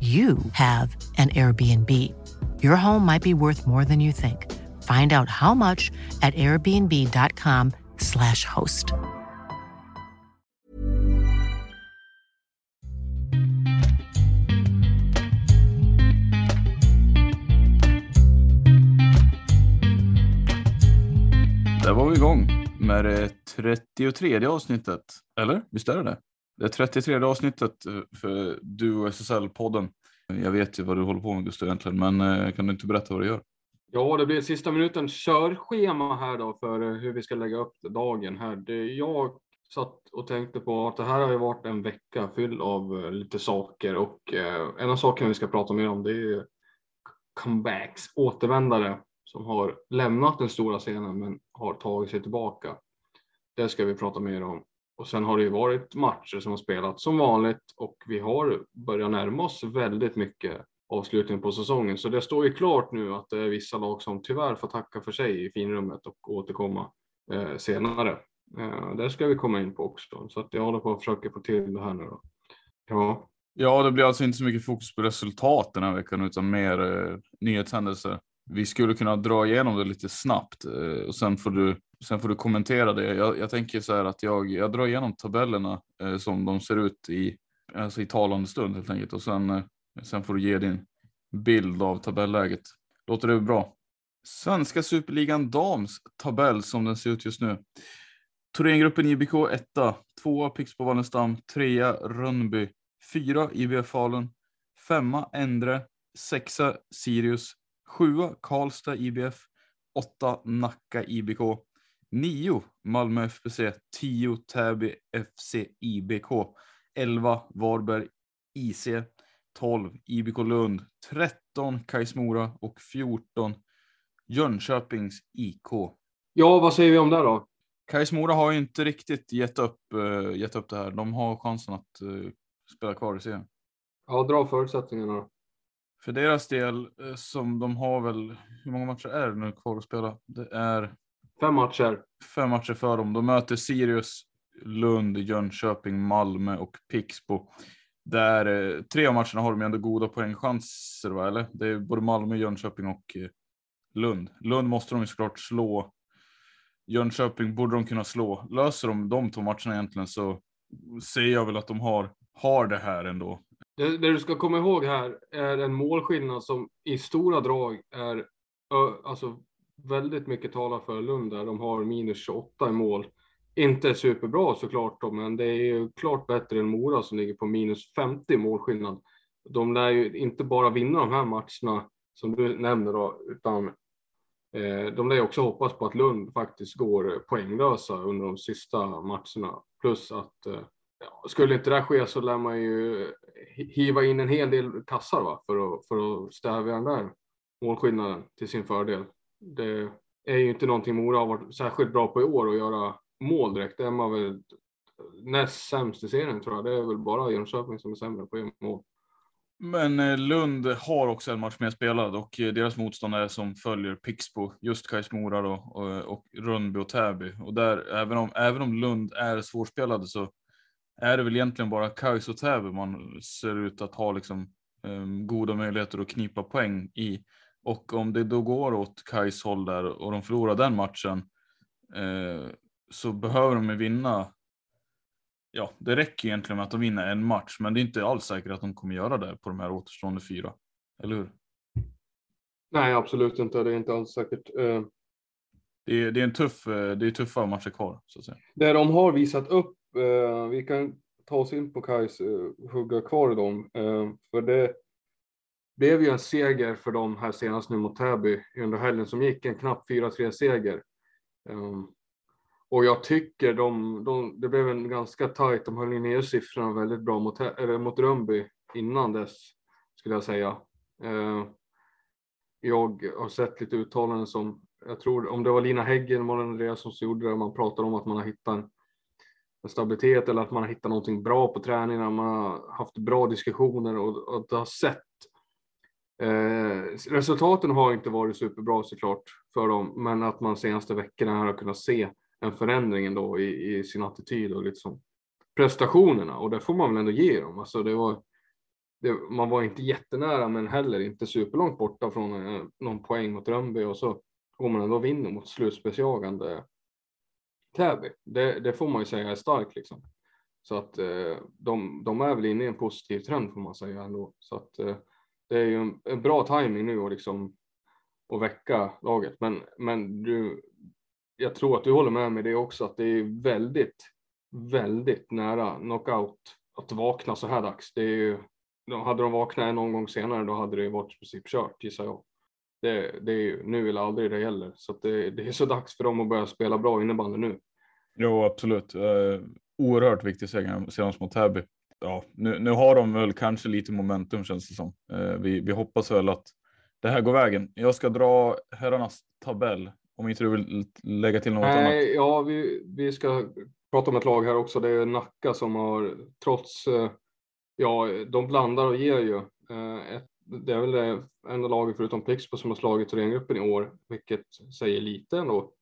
you have an Airbnb. Your home might be worth more than you think. Find out how much at airbnb.com/slash host. Där var vi igång med det 33 avsnittet. Eller? Visst är det det? Det 33 avsnittet eh, för du och SSL-podden. Jag vet ju vad du håller på med Gustav egentligen, men eh, kan du inte berätta vad du gör? Ja, det blir sista minuten körschema här då för eh, hur vi ska lägga upp dagen här. Det jag satt och tänkte på att det här har ju varit en vecka fylld av lite saker och en av sakerna vi ska prata mer om det är comebacks, återvändare som har lämnat den stora scenen men har tagit sig tillbaka. Det ska vi prata mer om. Och sen har det ju varit matcher som har spelats som vanligt och vi har börjat närma oss väldigt mycket avslutningen på säsongen. Så det står ju klart nu att det är vissa lag som tyvärr får tacka för sig i finrummet och återkomma eh, senare. Eh, där ska vi komma in på också. Så att jag håller på att försöka få till det här nu då. Ja. Ja, det blir alltså inte så mycket fokus på resultat den här veckan utan mer eh, nyhetshändelser. Vi skulle kunna dra igenom det lite snabbt eh, och sen får du Sen får du kommentera det. Jag, jag tänker så här att jag, jag drar igenom tabellerna eh, som de ser ut i, alltså i talande stund helt enkelt och sen, eh, sen får du ge din bild av tabelläget. Låter det bra? Svenska superligan dams tabell som den ser ut just nu. Thorengruppen IBK 1, 2 Pixbo Wallenstam, 3 Rönnby, 4 IBF Falun, 5 Endre, 6 Sirius, 7 Karlstad IBF, 8 Nacka IBK, 9 Malmö FBC, 10 Täby FC IBK, 11 Varberg IC, 12 IBK Lund, 13 Kajsmora och 14 Jönköpings IK. Ja, vad säger vi om det då? Kajsmora har ju inte riktigt gett upp, uh, gett upp det här. De har chansen att uh, spela kvar i serien. Ja, dra förutsättningarna då. För deras del, uh, som de har väl, hur många matcher är det nu kvar att spela? Det är Fem matcher. Fem matcher för dem. De möter Sirius, Lund, Jönköping, Malmö och Pixbo. Där eh, tre av matcherna har de ändå goda poängchanser, va? eller? Det är både Malmö, Jönköping och eh, Lund. Lund måste de ju såklart slå. Jönköping borde de kunna slå. Löser de de två matcherna egentligen så ser jag väl att de har, har det här ändå. Det, det du ska komma ihåg här är en målskillnad som i stora drag är alltså väldigt mycket talar för Lund där. De har minus 28 i mål. Inte superbra såklart då, men det är ju klart bättre än Mora som ligger på minus 50 målskillnad. De lär ju inte bara vinna de här matcherna som du nämner då, utan eh, de lär ju också hoppas på att Lund faktiskt går poänglösa under de sista matcherna. Plus att eh, ja, skulle inte det ske så lär man ju hiva in en hel del kassar va, för, att, för att stävja den där målskillnaden till sin fördel det är ju inte någonting Mora har varit särskilt bra på i år att göra mål direkt. Det är man väl näst sämst i serien tror jag. Det är väl bara Jönköping som är sämre på att göra mål. Men eh, Lund har också en match mer spelad och eh, deras motståndare som följer Pixbo, just Kais Mora då, eh, och, och Rönnby och Täby. Och där, även om, även om Lund är svårspelade så är det väl egentligen bara Kais och Täby man ser ut att ha liksom um, goda möjligheter att knipa poäng i. Och om det då går åt Kais håll där och de förlorar den matchen uh, så behöver de vinna ja, det räcker egentligen med att de vinner en match, men det är inte alls säkert att de kommer göra det på de här återstående fyra. Eller hur? Nej, absolut inte. Det är inte alls säkert. Eh, det är, det är en tuff, eh, det är tuffa matcher kvar så att säga. Det de har visat upp, eh, vi kan ta oss in på Kais hugga kvar i dem, för det blev ju en seger för dem här senast nu mot Täby under helgen som gick, en knapp 4-3 seger. Ehm, och jag tycker de, de, det blev en ganska tajt, de höll ner siffrorna väldigt bra mot, eller mot Rönnby innan dess, skulle jag säga. Uh, jag har sett lite uttalanden som, jag tror om det var Lina Häggen, Malin Andreasson som gjorde det, man pratade om att man har hittat en, en, stabilitet eller att man har hittat någonting bra på träningarna. man har haft bra diskussioner och, och det har sett. Eh, resultaten har inte varit superbra såklart för dem, men att man senaste veckorna har kunnat se en förändring ändå i, i sin attityd och liksom prestationerna och det får man väl ändå ge dem. Alltså det var, det, man var inte jättenära men heller inte superlångt borta från eh, någon poäng mot Rönnby och så går man ändå och vinner mot slutspelsjagande Täby. Det, det, får man ju säga är starkt liksom. Så att eh, de, de är väl inne i en positiv trend får man säga ändå. Så att eh, det är ju en, en bra timing nu och liksom och väcka laget. Men, men du, jag tror att du håller med mig det också, att det är väldigt, väldigt nära knockout att vakna så här dags. Det är ju, hade de vaknat någon gång senare, då hade det varit i princip kört gissar jag. Det, det är ju nu eller aldrig det gäller, så det, det, är så dags för dem att börja spela bra innebandy nu. Jo, absolut. Eh, oerhört viktig seger senast mot Täby. Ja, nu, nu har de väl kanske lite momentum känns det som. Uh, vi, vi hoppas väl att det här går vägen. Jag ska dra herrarnas tabell om inte du vill lägga till något Nej, annat? Ja, vi, vi ska prata om ett lag här också. Det är Nacka som har, trots, eh, ja, de blandar och ger ju. Eh, ett, det är väl det enda laget förutom Pixbo som har slagit Thorengruppen i år, vilket säger lite ändå.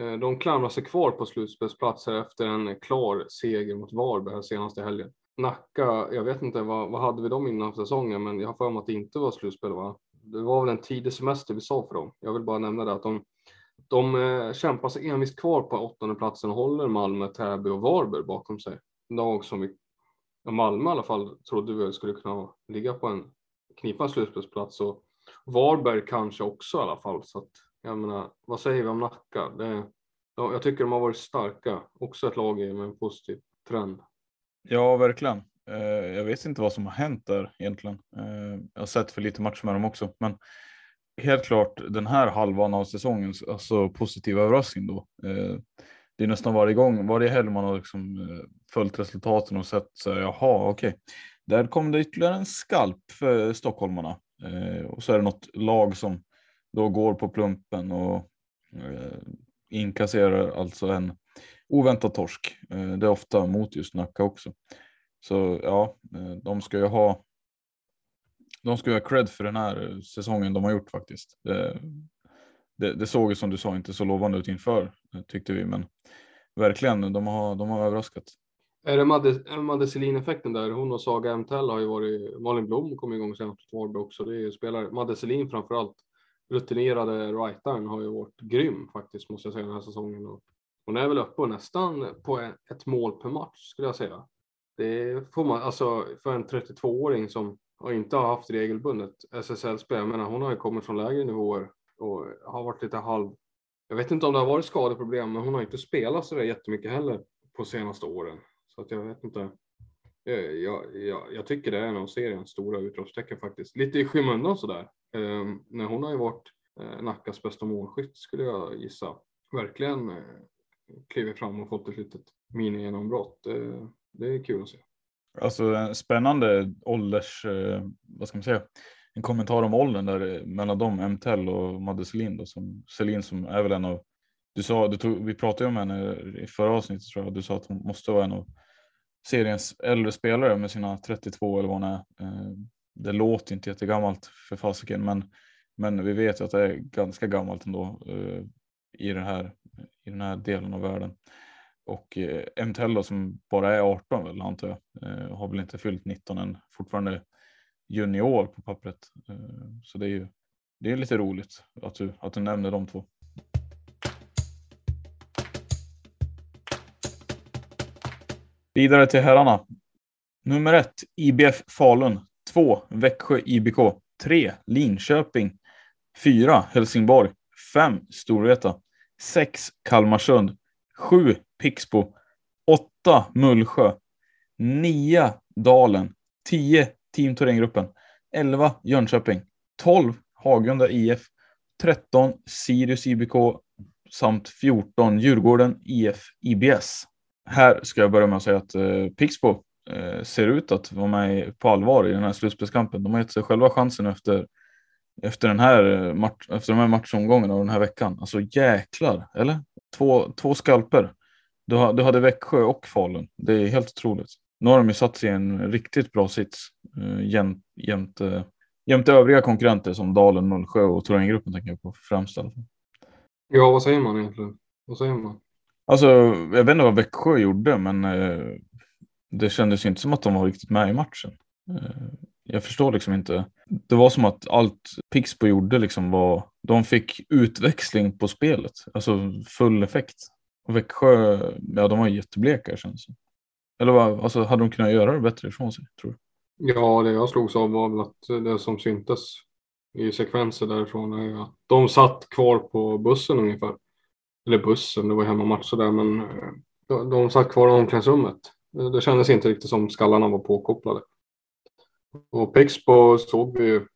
Eh, de klamrar sig kvar på slutspelsplatser efter en klar seger mot Varberg senaste helgen. Nacka, jag vet inte, vad, vad hade vi dem innan säsongen, men jag har för mig att det inte var slutspel va? Det var väl en tidig semester vi sa för dem. Jag vill bara nämna det att de de eh, kämpar sig envist kvar på åttonde platsen och håller Malmö, Täby och Varberg bakom sig. Lag som vi, Malmö i alla fall trodde vi skulle kunna ligga på en knipa slutspelsplats och Varberg kanske också i alla fall. Så att, jag menar, vad säger vi om Nacka? Det, jag tycker de har varit starka, också ett lag med en positiv trend. Ja, verkligen. Eh, jag vet inte vad som har hänt där egentligen. Eh, jag har sett för lite matcher med dem också, men helt klart den här halvan av säsongen, alltså positiv överraskning då. Eh, det är nästan varje gång, varje helg man har liksom eh, följt resultaten och sett så här, jaha, okej, okay. där kom det ytterligare en skalp för stockholmarna. Eh, och så är det något lag som då går på plumpen och eh, inkasserar alltså en oväntad torsk. Eh, det är ofta mot just Nacka också. Så ja, eh, de ska ju ha de ska ju ha cred för den här eh, säsongen de har gjort faktiskt. Det, det, det såg ju som du sa inte så lovande ut inför tyckte vi, men verkligen, de har, de har överraskat. Är det Madde, Madde Selin-effekten där? Hon och Saga MTL har ju varit, Malin Blom kom igång senast på Varberg också. Det är ju spelare, Madde Selin framförallt, rutinerade rightaren har ju varit grym faktiskt måste jag säga den här säsongen. Och hon är väl uppe nästan på ett mål per match skulle jag säga. Det får man, alltså för en 32-åring som inte har haft regelbundet SSL-spel. Jag menar, hon har ju kommit från lägre nivåer och har varit lite halv. Jag vet inte om det har varit skadeproblem, men hon har inte spelat så där jättemycket heller på senaste åren. Så att jag vet inte. Eh, jag, jag, jag tycker det är en av seriens stora utropstecken faktiskt. Lite i skymundan sådär. Um, när hon har ju varit eh, Nackas bästa målskytt skulle jag gissa. Verkligen eh, klivit fram och fått ett litet mini-genombrott. Det är kul att se. Alltså en spännande ålders, eh, vad ska man säga, en kommentar om åldern där eh, mellan dem, MTL och Madde Selin då, som Selin som är väl en av, du sa, du tog, vi pratade om henne i förra avsnittet tror jag, du sa att hon måste vara en av seriens äldre spelare med sina 32 eller vad hon är. Eh, det låter inte jättegammalt för fasiken, men, men vi vet ju att det är ganska gammalt ändå i, det här, i den här delen av världen. Och eh, MTL som bara är 18 väl antar jag, eh, har väl inte fyllt 19 än, fortfarande junior på pappret. Eh, så det är ju det är lite roligt att du, att du nämner de två. Vidare till herrarna. Nummer ett, IBF Falun. 2 Växjö IBK. 3 Linköping. 4 Helsingborg. 5 Storvreta. 6 Kalmarsund, 7 Pixbo, 8 Mullsjö, 9 Dalen, 10 Team Thorengruppen, 11 Jönköping, 12 Hagunda IF, 13 Sirius IBK samt 14 Djurgården IF IBS. Här ska jag börja med att säga att eh, Pixbo eh, ser ut att vara med på allvar i den här slutspelskampen. De har gett sig själva chansen efter efter, den här eh, match, efter de här matchomgångarna och den här veckan. Alltså jäklar, eller? Två, två skalper. Du, du hade Växjö och Falun. Det är helt otroligt. Nu har de ju satt sig i en riktigt bra sits eh, jämt, jämt, eh, jämte övriga konkurrenter som Dalen, Mullsjö och Thorengruppen tänker jag på främst i alla fall. Ja, vad säger man egentligen? Vad säger man? Alltså, jag vet inte vad Växjö gjorde, men det kändes inte som att de var riktigt med i matchen. Jag förstår liksom inte. Det var som att allt Pixbo gjorde liksom var, de fick utväxling på spelet, alltså full effekt. Och Växjö, ja de var jättebleka känns det Eller vad, alltså hade de kunnat göra det bättre ifrån sig, tror du? Ja, det jag slogs av var väl att det som syntes i sekvenser därifrån är att de satt kvar på bussen ungefär. Eller bussen, det var hemmamatch sådär, men eh, de, de satt kvar i omklädningsrummet. Det kändes inte riktigt som skallarna var påkopplade. Och Pixbo såg vi ju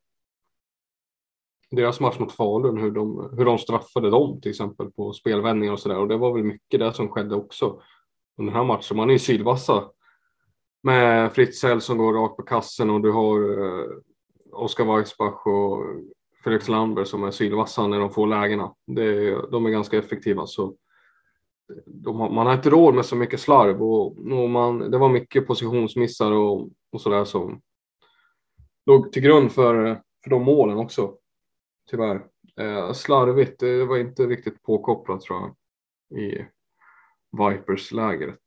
deras match mot Falun, hur de, hur de straffade dem till exempel på spelvändningar och sådär. Och det var väl mycket det som skedde också under den här matchen. Man är ju sylvassa med Fritzell som går rakt på kassen och du har eh, Oskar Weissbach och Felix Landberg som är sylvassa när de får lägena. Det, de är ganska effektiva. Så de man har inte råd med så mycket slarv och, och man, det var mycket positionsmissar och, och sådär som låg till grund för, för de målen också. Tyvärr. Eh, slarvigt, det var inte riktigt påkopplat tror jag i Vipers-lägret.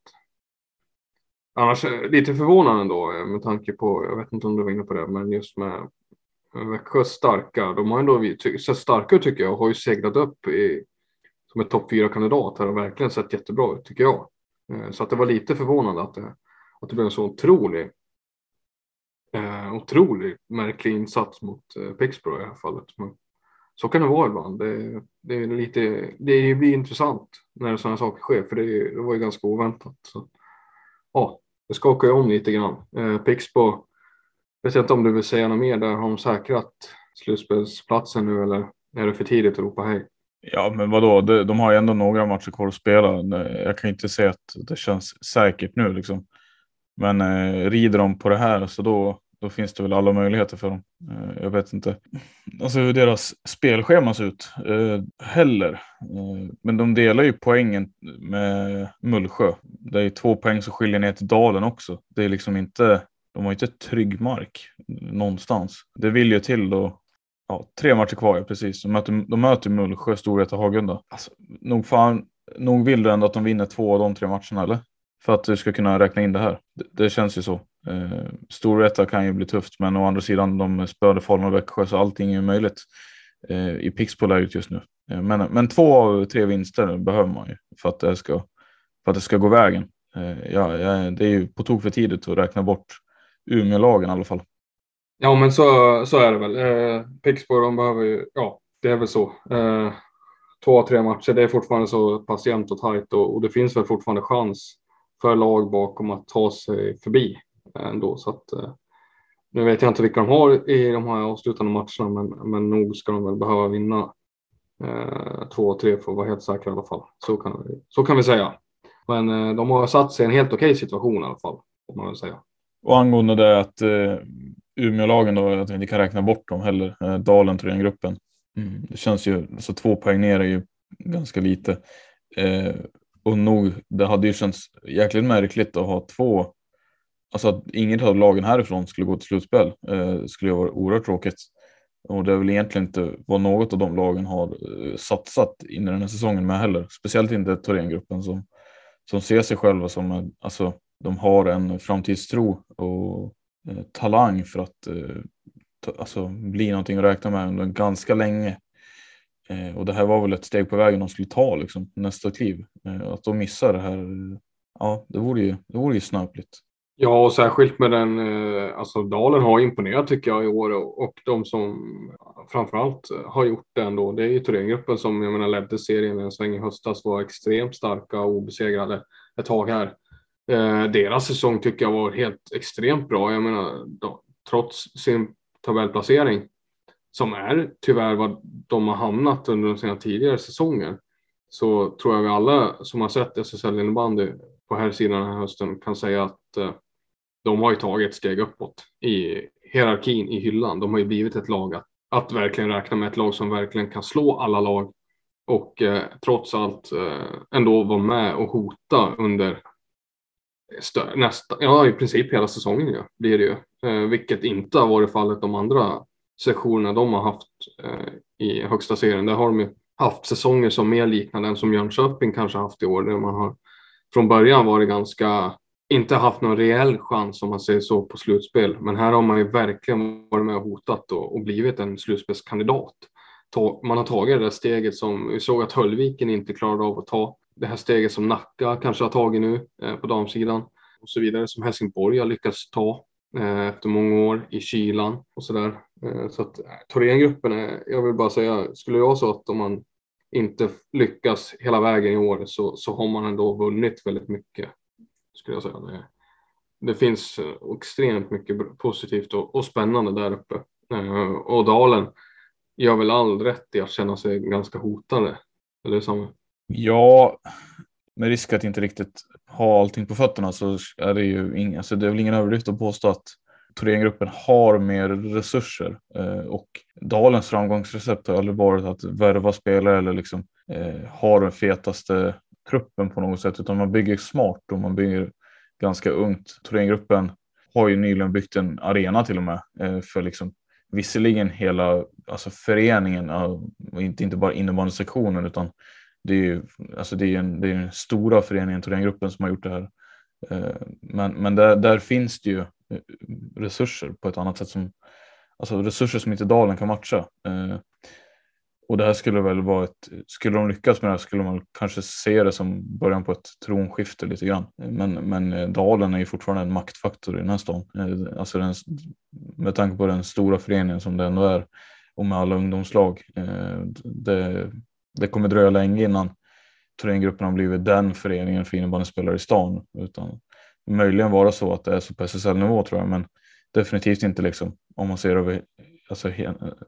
Annars eh, lite förvånande ändå eh, med tanke på, jag vet inte om du var inne på det, men just med eh, Växjö starka, de har ändå sett starka tycker jag och har ju seglat upp i, som ett topp fyra kandidat här och verkligen sett jättebra ut tycker jag. Så att det var lite förvånande att det, att det blev en så otrolig, eh, otrolig märklig insats mot eh, Pixbro i det här fallet. Men så kan det vara ibland. Det, det, är lite, det blir intressant när sådana saker sker, för det, det var ju ganska oväntat. Så, ja, det skakar ju om lite grann. Eh, Pixbo, vet inte om du vill säga något mer där. Har de säkrat slutspelsplatsen nu eller är det för tidigt att ropa hej? Ja, men vadå? De, de har ju ändå några matcher kvar att spela. Jag kan inte säga att det känns säkert nu liksom. Men eh, rider de på det här så då, då finns det väl alla möjligheter för dem. Eh, jag vet inte alltså hur deras spelschema ser ut eh, heller. Eh, men de delar ju poängen med Mullsjö. Det är två poäng som skiljer ner till Dalen också. Det är liksom inte, de har inte trygg mark någonstans. Det vill ju till då. Ja, tre matcher kvar, ja, precis. De möter, de möter Mullsjö, Storvreta, Hagunda. Alltså, nog, fan, nog vill du ändå att de vinner två av de tre matcherna, eller? För att du ska kunna räkna in det här. Det, det känns ju så. Eh, Storvreta kan ju bli tufft, men å andra sidan de spöade Falun och Växjö så allting är möjligt eh, i Pixbo-läget just nu. Eh, men, men två av tre vinster behöver man ju för att det ska, för att det ska gå vägen. Eh, ja, ja, det är ju på tok för tidigt att räkna bort Umeå-lagen i alla fall. Ja, men så, så är det väl. Eh, Pixbo, de behöver ju, ja, det är väl så. Eh, två, tre matcher, det är fortfarande så pass jämnt och tajt och, och det finns väl fortfarande chans för lag bakom att ta sig förbi ändå. Så att, eh, nu vet jag inte vilka de har i de här avslutande matcherna, men, men nog ska de väl behöva vinna eh, två, tre för att vara helt säkra i alla fall. Så kan, så kan vi säga. Men eh, de har satt sig i en helt okej situation i alla fall, får man väl säga. Och angående det att eh, Umeålagen då, att vi inte kan räkna bort dem heller, eh, Dalen tror jag gruppen. Mm. Det känns ju, så alltså två poäng ner är ju ganska lite. Eh, och nog, det hade ju känts jäkligt märkligt att ha två alltså att inget av lagen härifrån skulle gå till slutspel eh, skulle ju vara oerhört tråkigt. Och det är väl egentligen inte vad något av de lagen har eh, satsat in i den här säsongen med heller. Speciellt inte Thorengruppen som, som ser sig själva som, alltså de har en framtidstro och eh, talang för att eh, ta, alltså, bli någonting att räkna med under ganska länge. Eh, och det här var väl ett steg på vägen de skulle ta liksom, nästa kliv. Eh, att de missar det här, eh, ja det vore ju, det vore ju snöpligt. Ja, och särskilt med den, eh, alltså Dalen har imponerat tycker jag i år och, de som framförallt har gjort det ändå, det är ju Thorengruppen som jag menar ledde serien en sväng i höstas, var extremt starka och obesegrade ett tag här. Eh, deras säsong tycker jag var helt extremt bra. Jag menar, då, trots sin tabellplacering som är tyvärr vad de har hamnat under sina tidigare säsonger så tror jag vi alla som har sett SSL innebandy på här sidan den här hösten kan säga att eh, de har ju tagit ett steg uppåt i hierarkin i hyllan. De har ju blivit ett lag att, att verkligen räkna med ett lag som verkligen kan slå alla lag och eh, trots allt eh, ändå vara med och hota under nästa, ja i princip hela säsongen ja, blir det ju. Eh, vilket inte har varit fallet de andra sektionerna de har haft eh, i högsta serien. Där har de ju haft säsonger som mer liknar den som Jönköping kanske haft i år. Där man har från början varit ganska, inte haft någon reell chans om man säger så på slutspel. Men här har man ju verkligen varit med och hotat och, och blivit en slutspelskandidat. Man har tagit det där steget som vi såg att Höllviken inte klarade av att ta det här steget som Nacka kanske har tagit nu eh, på damsidan och så vidare som Helsingborg har lyckats ta eh, efter många år i kylan och så där. Eh, så att eh, Thorengruppen är, jag vill bara säga, skulle jag så att om man inte lyckas hela vägen i år så, så har man ändå vunnit väldigt mycket. Skulle jag säga. Det, det finns eh, extremt mycket positivt och, och spännande där uppe. Eh, och Dalen gör väl all rätt i att känna sig ganska hotade. Eller samma? Ja, med risk att inte riktigt ha allting på fötterna så är det ju ing, alltså det är väl ingen överdrift att påstå att Thorengruppen har mer resurser eh, och Dalens framgångsrecept har aldrig varit att värva spelare eller liksom eh, ha den fetaste truppen på något sätt utan man bygger smart och man bygger ganska ungt. Thorengruppen har ju nyligen byggt en arena till och med eh, för liksom visserligen hela alltså föreningen och inte, inte bara innebandysektionen utan det är ju alltså det är en, det är den stora föreningen, Thorengruppen, som har gjort det här. Eh, men, men där, där finns det ju eh, resurser på ett annat sätt som alltså resurser som inte Dalen kan matcha. Och det här skulle väl vara ett, skulle de lyckas med det här skulle man kanske se det som början på ett tronskifte lite grann. Men, men eh, Dalen är ju fortfarande en maktfaktor i den här stan. Eh, alltså den, med tanke på den stora föreningen som det ändå är och med alla ungdomslag. Eh, det, det kommer dröja länge innan Thorengruppen har blivit den föreningen för innebandyspelare i stan. Utan möjligen vara så att det är så på SSL-nivå tror jag, men definitivt inte liksom om man ser över alltså,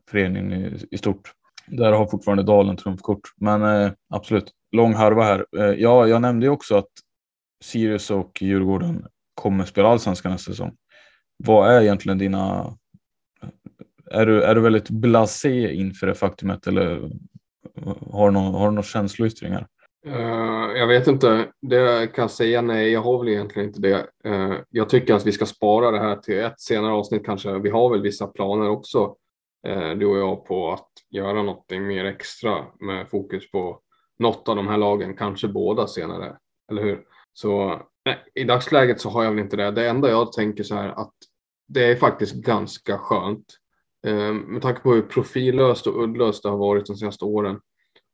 föreningen i, i stort. Där har fortfarande Dalen trumfkort, men eh, absolut lång harva här. Eh, ja, jag nämnde ju också att Sirius och Djurgården kommer spela allsvenskan nästa säsong. Vad är egentligen dina är du, är du väldigt blasé inför det faktumet eller har du någon, har du några känsloyttringar? Uh, eh, jag vet inte. Det jag kan säga nej, jag har väl egentligen inte det. Uh, jag tycker att vi ska spara det här till ett senare avsnitt kanske. Vi har väl vissa planer också, uh, Eh, du och jag, på att göra någonting mer extra med fokus på något av de här lagen, kanske båda senare, eller hur? Så nej, i dagsläget så har jag väl inte det. Det enda jag tänker så här att det är faktiskt ganska skönt eh, med tanke på hur profillöst och uddlöst det har varit de senaste åren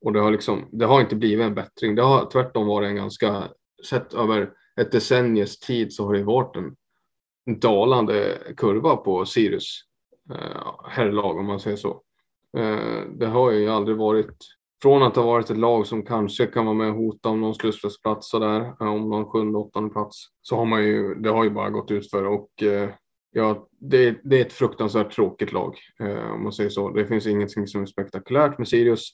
och det har, liksom, det har inte blivit en bättring. Det har tvärtom varit en ganska, sett över ett decennies tid så har det varit en dalande kurva på Sirius Eh, herrlag om man säger så. Eh, det har ju aldrig varit, från att ha varit ett lag som kanske kan vara med och hota om någon slutspelsplats sådär, eh, om någon sjunde, åttonde plats, så har man ju, det har ju bara gått ut för och ja, det, det, är ett fruktansvärt tråkigt lag om man säger så. Det finns ingenting som är spektakulärt med Sirius.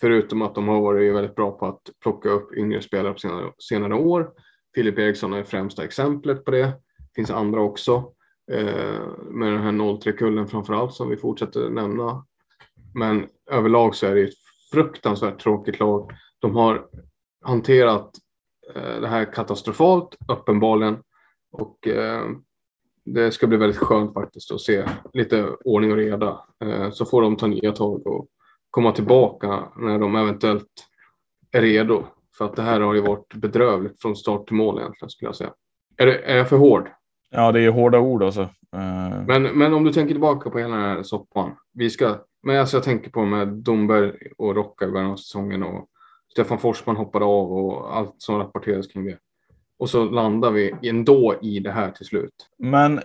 Förutom att de har varit väldigt bra på att plocka upp yngre spelare på senare, senare år. Filip Eriksson är främsta exemplet på det. Det finns andra också. Eh, med den här 03-kullen framför allt som vi fortsätter nämna. Men överlag så är det ett fruktansvärt tråkigt lag. De har hanterat eh, det här katastrofalt, uppenbarligen. Och eh, det ska bli väldigt skönt faktiskt att se lite ordning och reda. Eh, så får de ta nya tag och komma tillbaka när de eventuellt är redo. För att det här har ju varit bedrövligt från start till mål egentligen skulle jag säga. Är, det, är jag för hård? Ja, det är hårda ord alltså. Uh... Men, men om du tänker tillbaka på hela den här soppan. Vi ska, men alltså jag tänker på med Domberg och Rocka i början av säsongen och Stefan Forsman hoppade av och allt som rapporterades kring det. Och så landar vi ändå i det här till slut. Men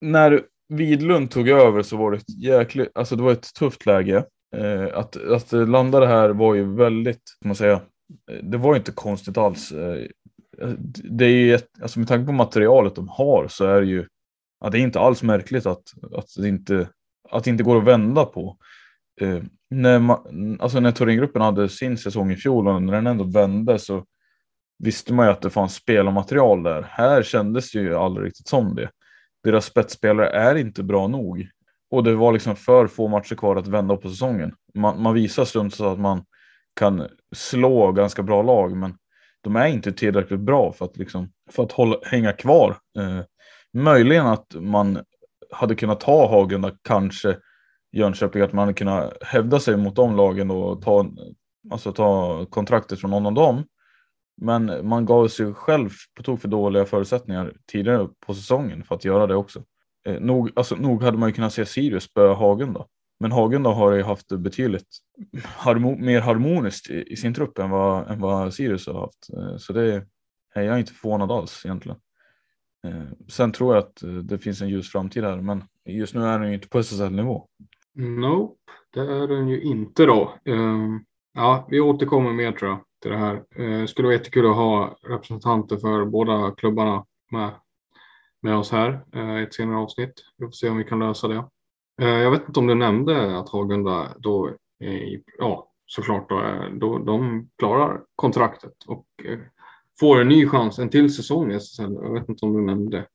när Widlund tog över så var det ett jäkligt, alltså det var ett tufft läge. Eh, att, att landa det här var ju väldigt, kan man säga, det var inte konstigt alls. Det är ju, alltså med tanke på materialet de har så är det ju, ja, det är inte alls märkligt att, att, det inte, att det inte går att vända på. Eh, när, man, alltså när Thorengruppen hade sin säsong i fjol och när den ändå vände så visste man ju att det fanns spel och material där. Här kändes det ju aldrig riktigt som det. Deras spetsspelare är inte bra nog och det var liksom för få matcher kvar att vända på säsongen. Man, man visar stundtals att man kan slå ganska bra lag, men de är inte tillräckligt bra för att, liksom, för att hålla, hänga kvar. Eh, möjligen att man hade kunnat ta Hagunda, kanske Jönköping, att man hade kunnat hävda sig mot de lagen och ta, alltså ta kontraktet från någon av dem. Men man gav sig själv på tok för dåliga förutsättningar tidigare på säsongen för att göra det också. Eh, nog, alltså, nog hade man ju kunnat se Sirius spöa Hagunda. Men Hagen då har ju haft det betydligt harmo mer harmoniskt i, i, sin trupp än vad, än vad Sirius har haft. Eh, så det är jag inte förvånad alls egentligen. Eh, sen tror jag att eh, det finns en ljus framtid här, men just nu är den ju inte på SSL-nivå. Nope, det är den ju inte då. Ja, vi återkommer mer tror jag till det här. Det skulle vara jättekul att ha representanter för båda klubbarna med, med oss här i ett senare avsnitt. Vi får se om vi kan lösa det. Uh, jag vet inte om du nämnde att Hagunda då, ja, såklart då, då de klarar kontraktet och får en ny chans, en till säsong i SSL. Jag vet inte om du nämnde det.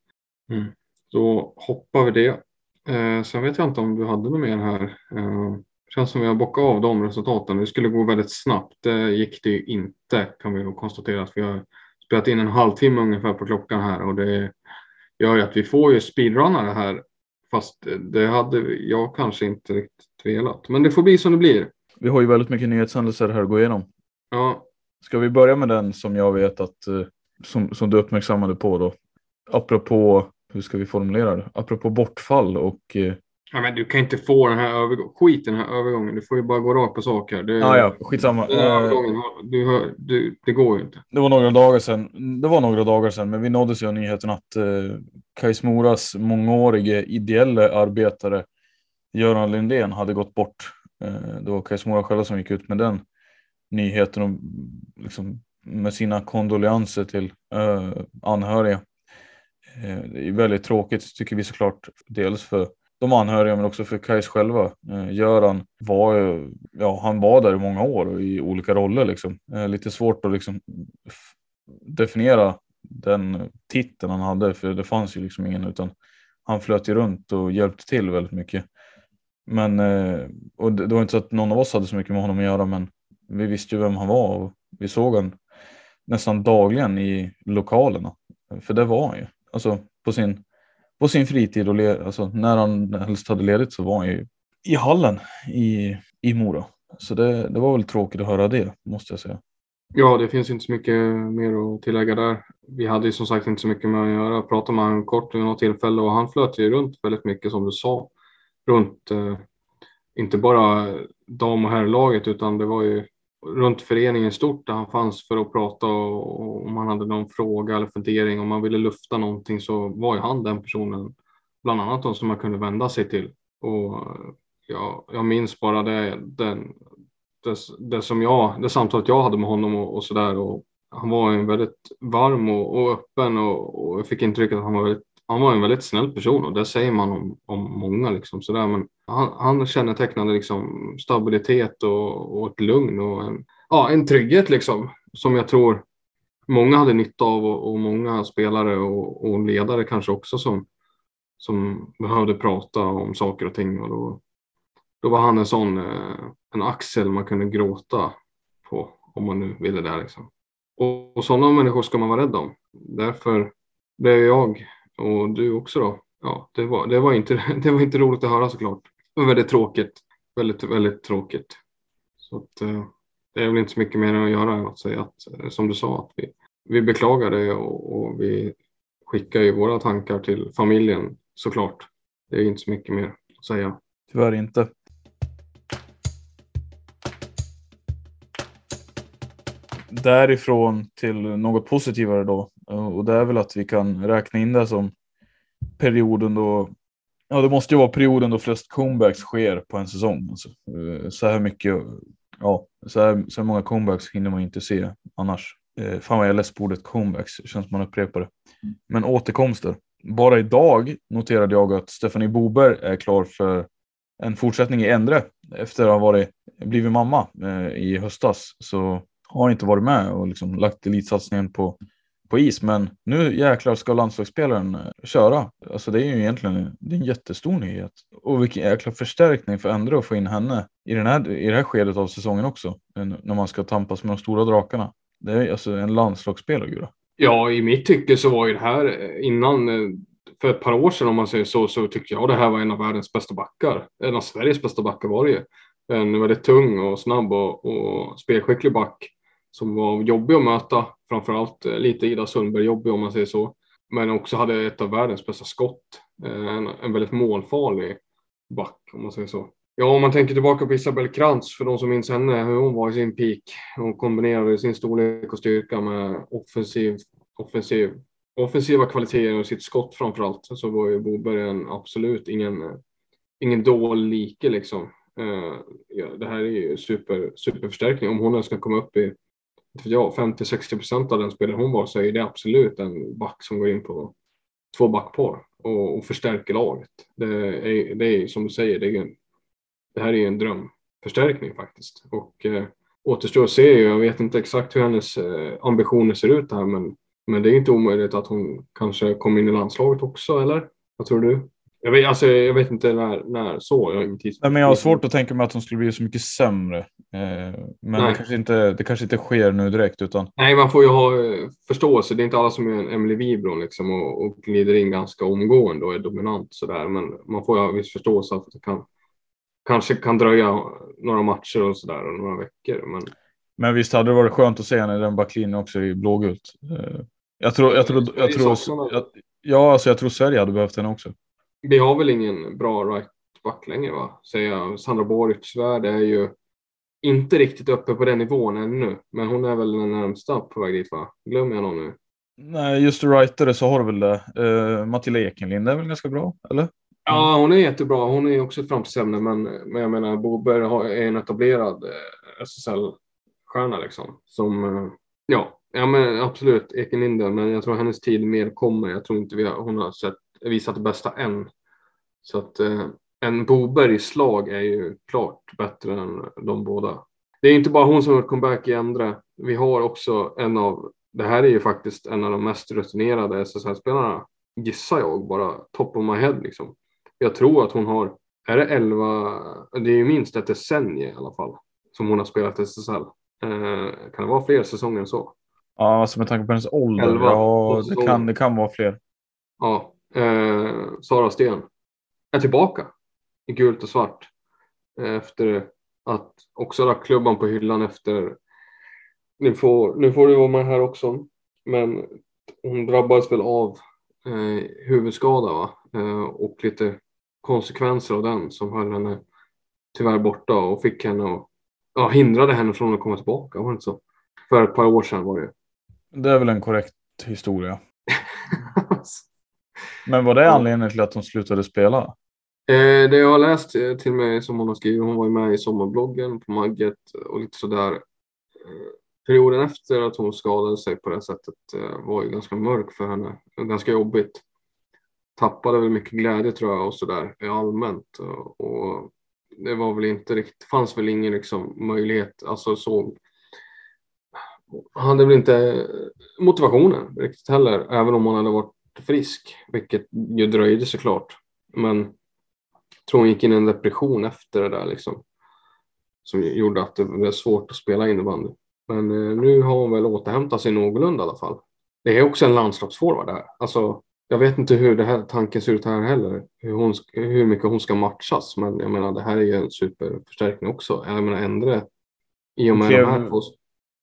Mm. Då hoppar vi det Eh, sen vet jag inte om du hade något mer här. Eh, känns som vi har bockat av de resultaten. Det skulle gå väldigt snabbt. Det gick det ju inte kan vi konstatera. Att vi har spelat in en halvtimme ungefär på klockan här och det gör ju att vi får ju speedrunnare här. Fast det hade jag kanske inte riktigt velat. Men det får bli som det blir. Vi har ju väldigt mycket nyhetshändelser här att gå igenom. Ja. Ska vi börja med den som jag vet att eh, som, som du uppmärksammade på då? Apropå hur ska vi formulera det? Apropå bortfall och eh... Ja, men du kan inte få den här övergången. Skit den här övergången. Du får ju bara gå rakt på sak här. Det, ah, ja, skitsamma. Den här övergången, du hör, du, det går ju inte. Det var några dagar sedan. Det var några dagar sedan, men vi nåddes ju av nyheten att eh, Kais Moras mångårige ideella arbetare Göran Lindén hade gått bort. Eh, det var Kais Mora själva som gick ut med den nyheten och liksom med sina kondolenser till eh, anhöriga. Eh, det är väldigt tråkigt tycker vi såklart. Dels för de anhöriga men också för Kajs själva. Eh, Göran var, ju, ja, han var där i många år och i olika roller liksom. Eh, lite svårt att liksom definiera den titeln han hade för det fanns ju liksom ingen utan han flöt ju runt och hjälpte till väldigt mycket. Men eh, och det var inte så att någon av oss hade så mycket med honom att göra men vi visste ju vem han var och vi såg han nästan dagligen i lokalerna. För det var han ju alltså på sin, på sin fritid och le, alltså, när han helst hade ledigt så var han ju i hallen i, i Mora. Så det, det var väl tråkigt att höra det måste jag säga. Ja, det finns inte så mycket mer att tillägga där. Vi hade ju som sagt inte så mycket med att göra. Jag pratade med honom kort vid något tillfälle och han flöt ju runt väldigt mycket som du sa. Runt eh, inte bara dam och herrlaget utan det var ju runt föreningen stort där han fanns för att prata och om man hade någon fråga eller fundering, om man ville lufta någonting så var ju han den personen, bland annat de som man kunde vända sig till. Och jag, jag minns bara det, den, det, det, som jag, det samtalet jag hade med honom och, och så där. Och han var en väldigt varm och, och öppen och, och, jag fick intrycket att han var väldigt han var en väldigt snäll person och det säger man om, om många. Liksom, sådär. Men han, han kännetecknade liksom stabilitet och, och ett lugn och en, ja, en trygghet liksom, som jag tror många hade nytta av och, och många spelare och, och, ledare kanske också som, som behövde prata om saker och ting. Och då, då var han en sån eh, en axel man kunde gråta på om man nu ville det. Liksom. Och, och sådana människor ska man vara rädd om. Därför blev jag och du också då ja, det var, det, var inte, det var inte roligt att höra såklart. Det var väldigt tråkigt. Väldigt, väldigt tråkigt. Så att, eh, det är väl inte så mycket mer att göra än att säga att, eh, som du sa, att vi, vi beklagar det och, och vi skickar ju våra tankar till familjen såklart. Det är inte så mycket mer att säga. Tyvärr inte. Därifrån till något positivare då. Och det är väl att vi kan räkna in det som perioden då. Ja, det måste ju vara perioden då flest comebacks sker på en säsong. Alltså, eh, så här mycket. Ja, så här, så här många comebacks hinner man inte se annars. Eh, fan vad jag är less på ordet comebacks. Det känns som man upprepar det. Men återkomster. Bara idag noterade jag att Stephanie Bober är klar för en fortsättning i Endre efter att ha varit, blivit mamma eh, i höstas. Så har inte varit med och liksom lagt elitsatsningen på, på is. Men nu jäklar ska landslagsspelaren eh, köra. Alltså det är ju egentligen det är en jättestor nyhet. Och vilken jäkla förstärkning för Endre att få in henne i, den här, i det här skedet av säsongen också. Eh, när man ska tampas med de stora drakarna. Det är alltså en landslagsspelare. Gura. Ja, i mitt tycke så var ju det här eh, innan för ett par år sedan om man säger så, så tyckte jag det här var en av världens bästa backar. En av Sveriges bästa backar var det ju. En väldigt tung och snabb och, och spelskicklig back som var jobbig att möta. Framförallt eh, lite Ida Sundberg jobbig om man säger så. Men också hade ett av världens bästa skott. Eh, en, en väldigt målfarlig back om man säger så. Ja, om man tänker tillbaka på Isabelle Krantz, för de som minns henne, hur hon var i sin peak. Hon kombinerade sin storlek och styrka med offensiv, offensiv offensiva kvaliteter och sitt skott framför allt så var ju Boberg en absolut ingen, ingen dålig like liksom. Uh, ja, det här är ju super, superförstärkning. Om hon ens ska komma upp i ja, 50-60 procent av den spelare hon var så är det absolut en back som går in på två backpar och, och förstärker laget. Det är, det är som du säger, det, är det här är en drömförstärkning faktiskt. Och eh, återstår att se, jag vet inte exakt hur hennes eh, ambitioner ser ut här men men det är inte omöjligt att hon kanske kommer in i landslaget också, eller? Vad tror du? Jag vet, alltså, jag vet inte när, när så. Jag, Nej, men jag har svårt att tänka mig att hon skulle bli så mycket sämre. Eh, men det kanske, inte, det kanske inte sker nu direkt. Utan... Nej, man får ju ha eh, förståelse. Det är inte alla som är en Emily Wibron liksom, och, och glider in ganska omgående och är dominant sådär. Men man får ju ha viss förståelse att det kan, kanske kan dröja några matcher och sådär och några veckor. Men... men visst hade det varit skönt att se henne i den backlinjen också i blågult. Eh, jag tror, jag tror, jag tror, jag, ja, alltså jag tror Sverige hade behövt henne också. Vi har väl ingen bra right back längre, va? Säger Sandra Borgsvärd är ju inte riktigt uppe på den nivån ännu, men hon är väl den närmsta på väg dit, va? Glömmer jag någon nu? Nej, just rightare så har du väl det. Uh, Matilda Ekenlind är väl ganska bra, eller? Ja, hon är jättebra. Hon är också ett framtidsämne, men, men jag menar, Boberg är en etablerad eh, SSL-stjärna liksom. Som, eh, ja, Ja men absolut, Ekenlinden, men jag tror hennes tid mer kommer. Jag tror inte vi har, hon har sett, visat det bästa än. Så att eh, en Bobergs slag är ju klart bättre än de båda. Det är inte bara hon som har comeback i andra. Vi har också en av, det här är ju faktiskt en av de mest rutinerade SSL-spelarna, gissar jag bara, top of my head liksom. Jag tror att hon har, är det 11, det är ju minst ett decennium i alla fall, som hon har spelat SSL. Eh, kan det vara fler säsonger än så? Ja, alltså med tanke på hennes ålder. 11, ja, det kan, det kan vara fler. Ja, eh, Sara Sten är tillbaka i gult och svart. Eh, efter att också lagt klubban på hyllan efter. Nu får, nu får du vara med här också. Men hon drabbades väl av eh, huvudskada va? Eh, och lite konsekvenser av den som höll henne tyvärr borta och fick henne att ja, hindrade henne från att komma tillbaka. Var det inte så? För ett par år sedan var det. Det är väl en korrekt historia. Men var det anledningen till att hon slutade spela? Eh, det jag har läst eh, till mig som hon har skrivit, hon var ju med i sommarbloggen på Magget och lite sådär. Eh, perioden efter att hon skadade sig på det sättet var ju ganska mörk för henne. Ganska jobbigt. Tappade väl mycket glädje tror jag och sådär allmänt. Och det var väl inte riktigt, fanns väl ingen liksom möjlighet, alltså så hade väl inte motivationen riktigt heller, även om hon hade varit frisk, vilket ju dröjde såklart. Men jag tror hon gick in i en depression efter det där liksom. Som gjorde att det blev svårt att spela innebandy. Men eh, nu har hon väl återhämtat sig någorlunda i alla fall. Det är också en landslagsforward där. Alltså jag vet inte hur det här tanken ser ut här heller, hur, hon, hur mycket hon ska matchas, men jag menar det här är ju en superförstärkning också. Jag menar Endre, i och med Klev- de här två.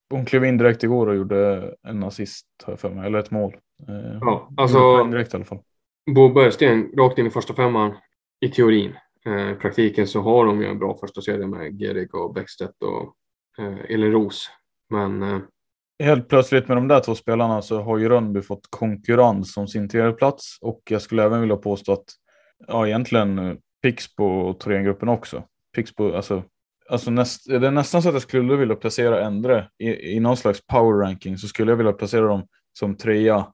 Hon klev in direkt igår och gjorde en assist har jag för mig, eller ett mål. Eh, Ja, alltså direkt i alla fall. Bo Bergsten rakt in i första femman i teorin. Eh, I praktiken så har de ju en bra första serie med Gerig och Bäckstedt och eh, Elin Ros. Men eh, Helt plötsligt med de där två spelarna så har ju Rönnby fått konkurrens om sin tredje plats och jag skulle även vilja påstå att ja, egentligen eh, Pixbo och Thorengruppen också. Pixbo, alltså, alltså näst, det är nästan så att jag skulle vilja placera Endre i, i någon slags power ranking så skulle jag vilja placera dem som trea.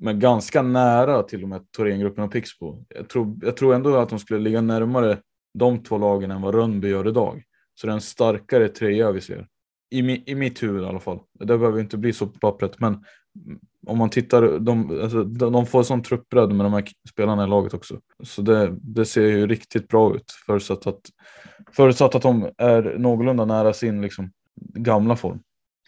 Men ganska nära till och med Thorengruppen och Pixbo. Jag tror, jag tror ändå att de skulle ligga närmare de två lagen än vad Rönnby gör idag. Så det är en starkare trea vi ser. I, mi, I mitt huvud i alla fall. Det behöver inte bli så på pappret, men om man tittar, de, alltså, de, får sån truppbredd med de här spelarna i laget också. Så det, det ser ju riktigt bra ut, förutsatt att, förutsatt att de är någorlunda nära sin liksom, gamla form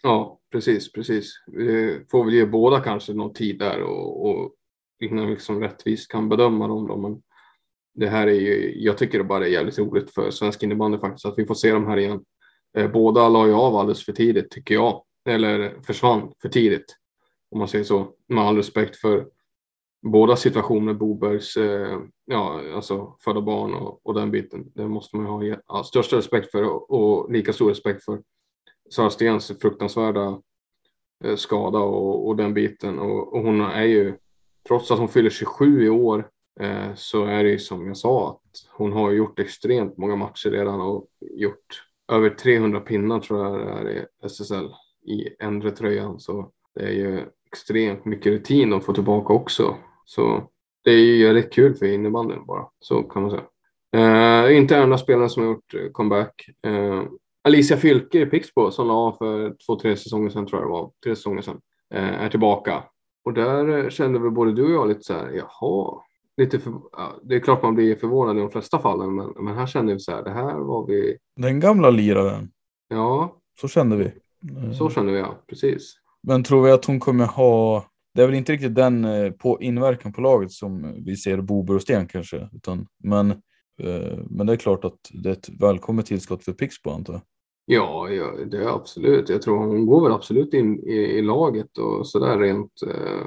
ja, precis, precis. Vi får väl ge båda kanske någon tid där och, och innan vi liksom rättvist kan bedöma dem. Då. Men det här är ju, jag tycker det bara är jävligt roligt för svensk innebandy faktiskt att vi får se dem här igen. Eh, båda la ju av alldeles för tidigt tycker jag, eller försvann för tidigt om man säger så. Med all respekt för båda situationer, Bobergs, eh, ja, alltså födda barn och, och den biten. Det måste man ju ha ja, största respekt för och, och lika stor respekt för Sara Stens fruktansvärda eh, skada och, och den biten. Och, och hon är ju, trots att hon fyller 27 i år, eh, så är det ju som jag sa att hon har gjort extremt många matcher redan och gjort över 300 pinnar tror jag det är i SSL i ändre tröjan. Så det är ju extremt mycket rutin de får tillbaka också. Så det är ju väldigt kul för innebandyn bara, så kan man säga. Eh, inte enda spelaren som har gjort comeback. Eh, Alicia Fylke i Pixbo som la av för två, tre säsonger sedan tror jag det var, tre säsonger sedan, eh, är tillbaka. Och där eh, kände väl både du och jag lite så här, jaha, lite för, ja, det är klart man blir förvånad i de flesta fallen, men, men här kände vi så här, det här var vi, Den gamla liraren, ja, så kände vi. så kände vi ja, precis. Men tror vi att hon kommer ha, det är väl inte riktigt den eh, på inverkan på laget som vi ser Bober och Sten kanske, utan, men, eh, men det är klart att det är ett välkommet tillskott för Pixbo antar jag. Ja, ja, det är absolut. Jag tror hon går väl absolut in i, i laget och sådär rent. Eh,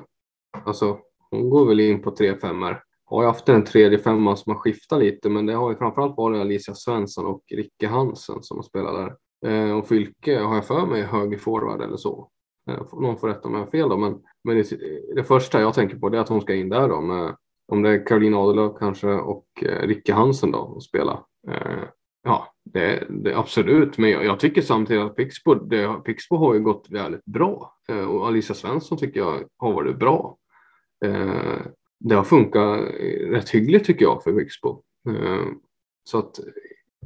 alltså, hon går väl in på tre femmor. Har ju haft en tredje femma som har skiftat lite, men det har ju framförallt varit Alicia Svensson och Ricke Hansen som har spelat där. Eh, och Fylke har jag för mig är höger forward eller så. Eh, någon får rätta mig om jag har fel då, men, men det, det första jag tänker på det är att hon ska in där då med om det är Caroline Adelöf kanske och eh, Ricke Hansen då och spela. Eh, ja, det, det absolut, men jag, jag tycker samtidigt att Pixbo, det, Pixbo har ju gått väldigt bra eh, och Alicia Svensson tycker jag har varit bra. Eh, det har funkat eh, rätt hyggligt tycker jag för Pixbo. Eh, så att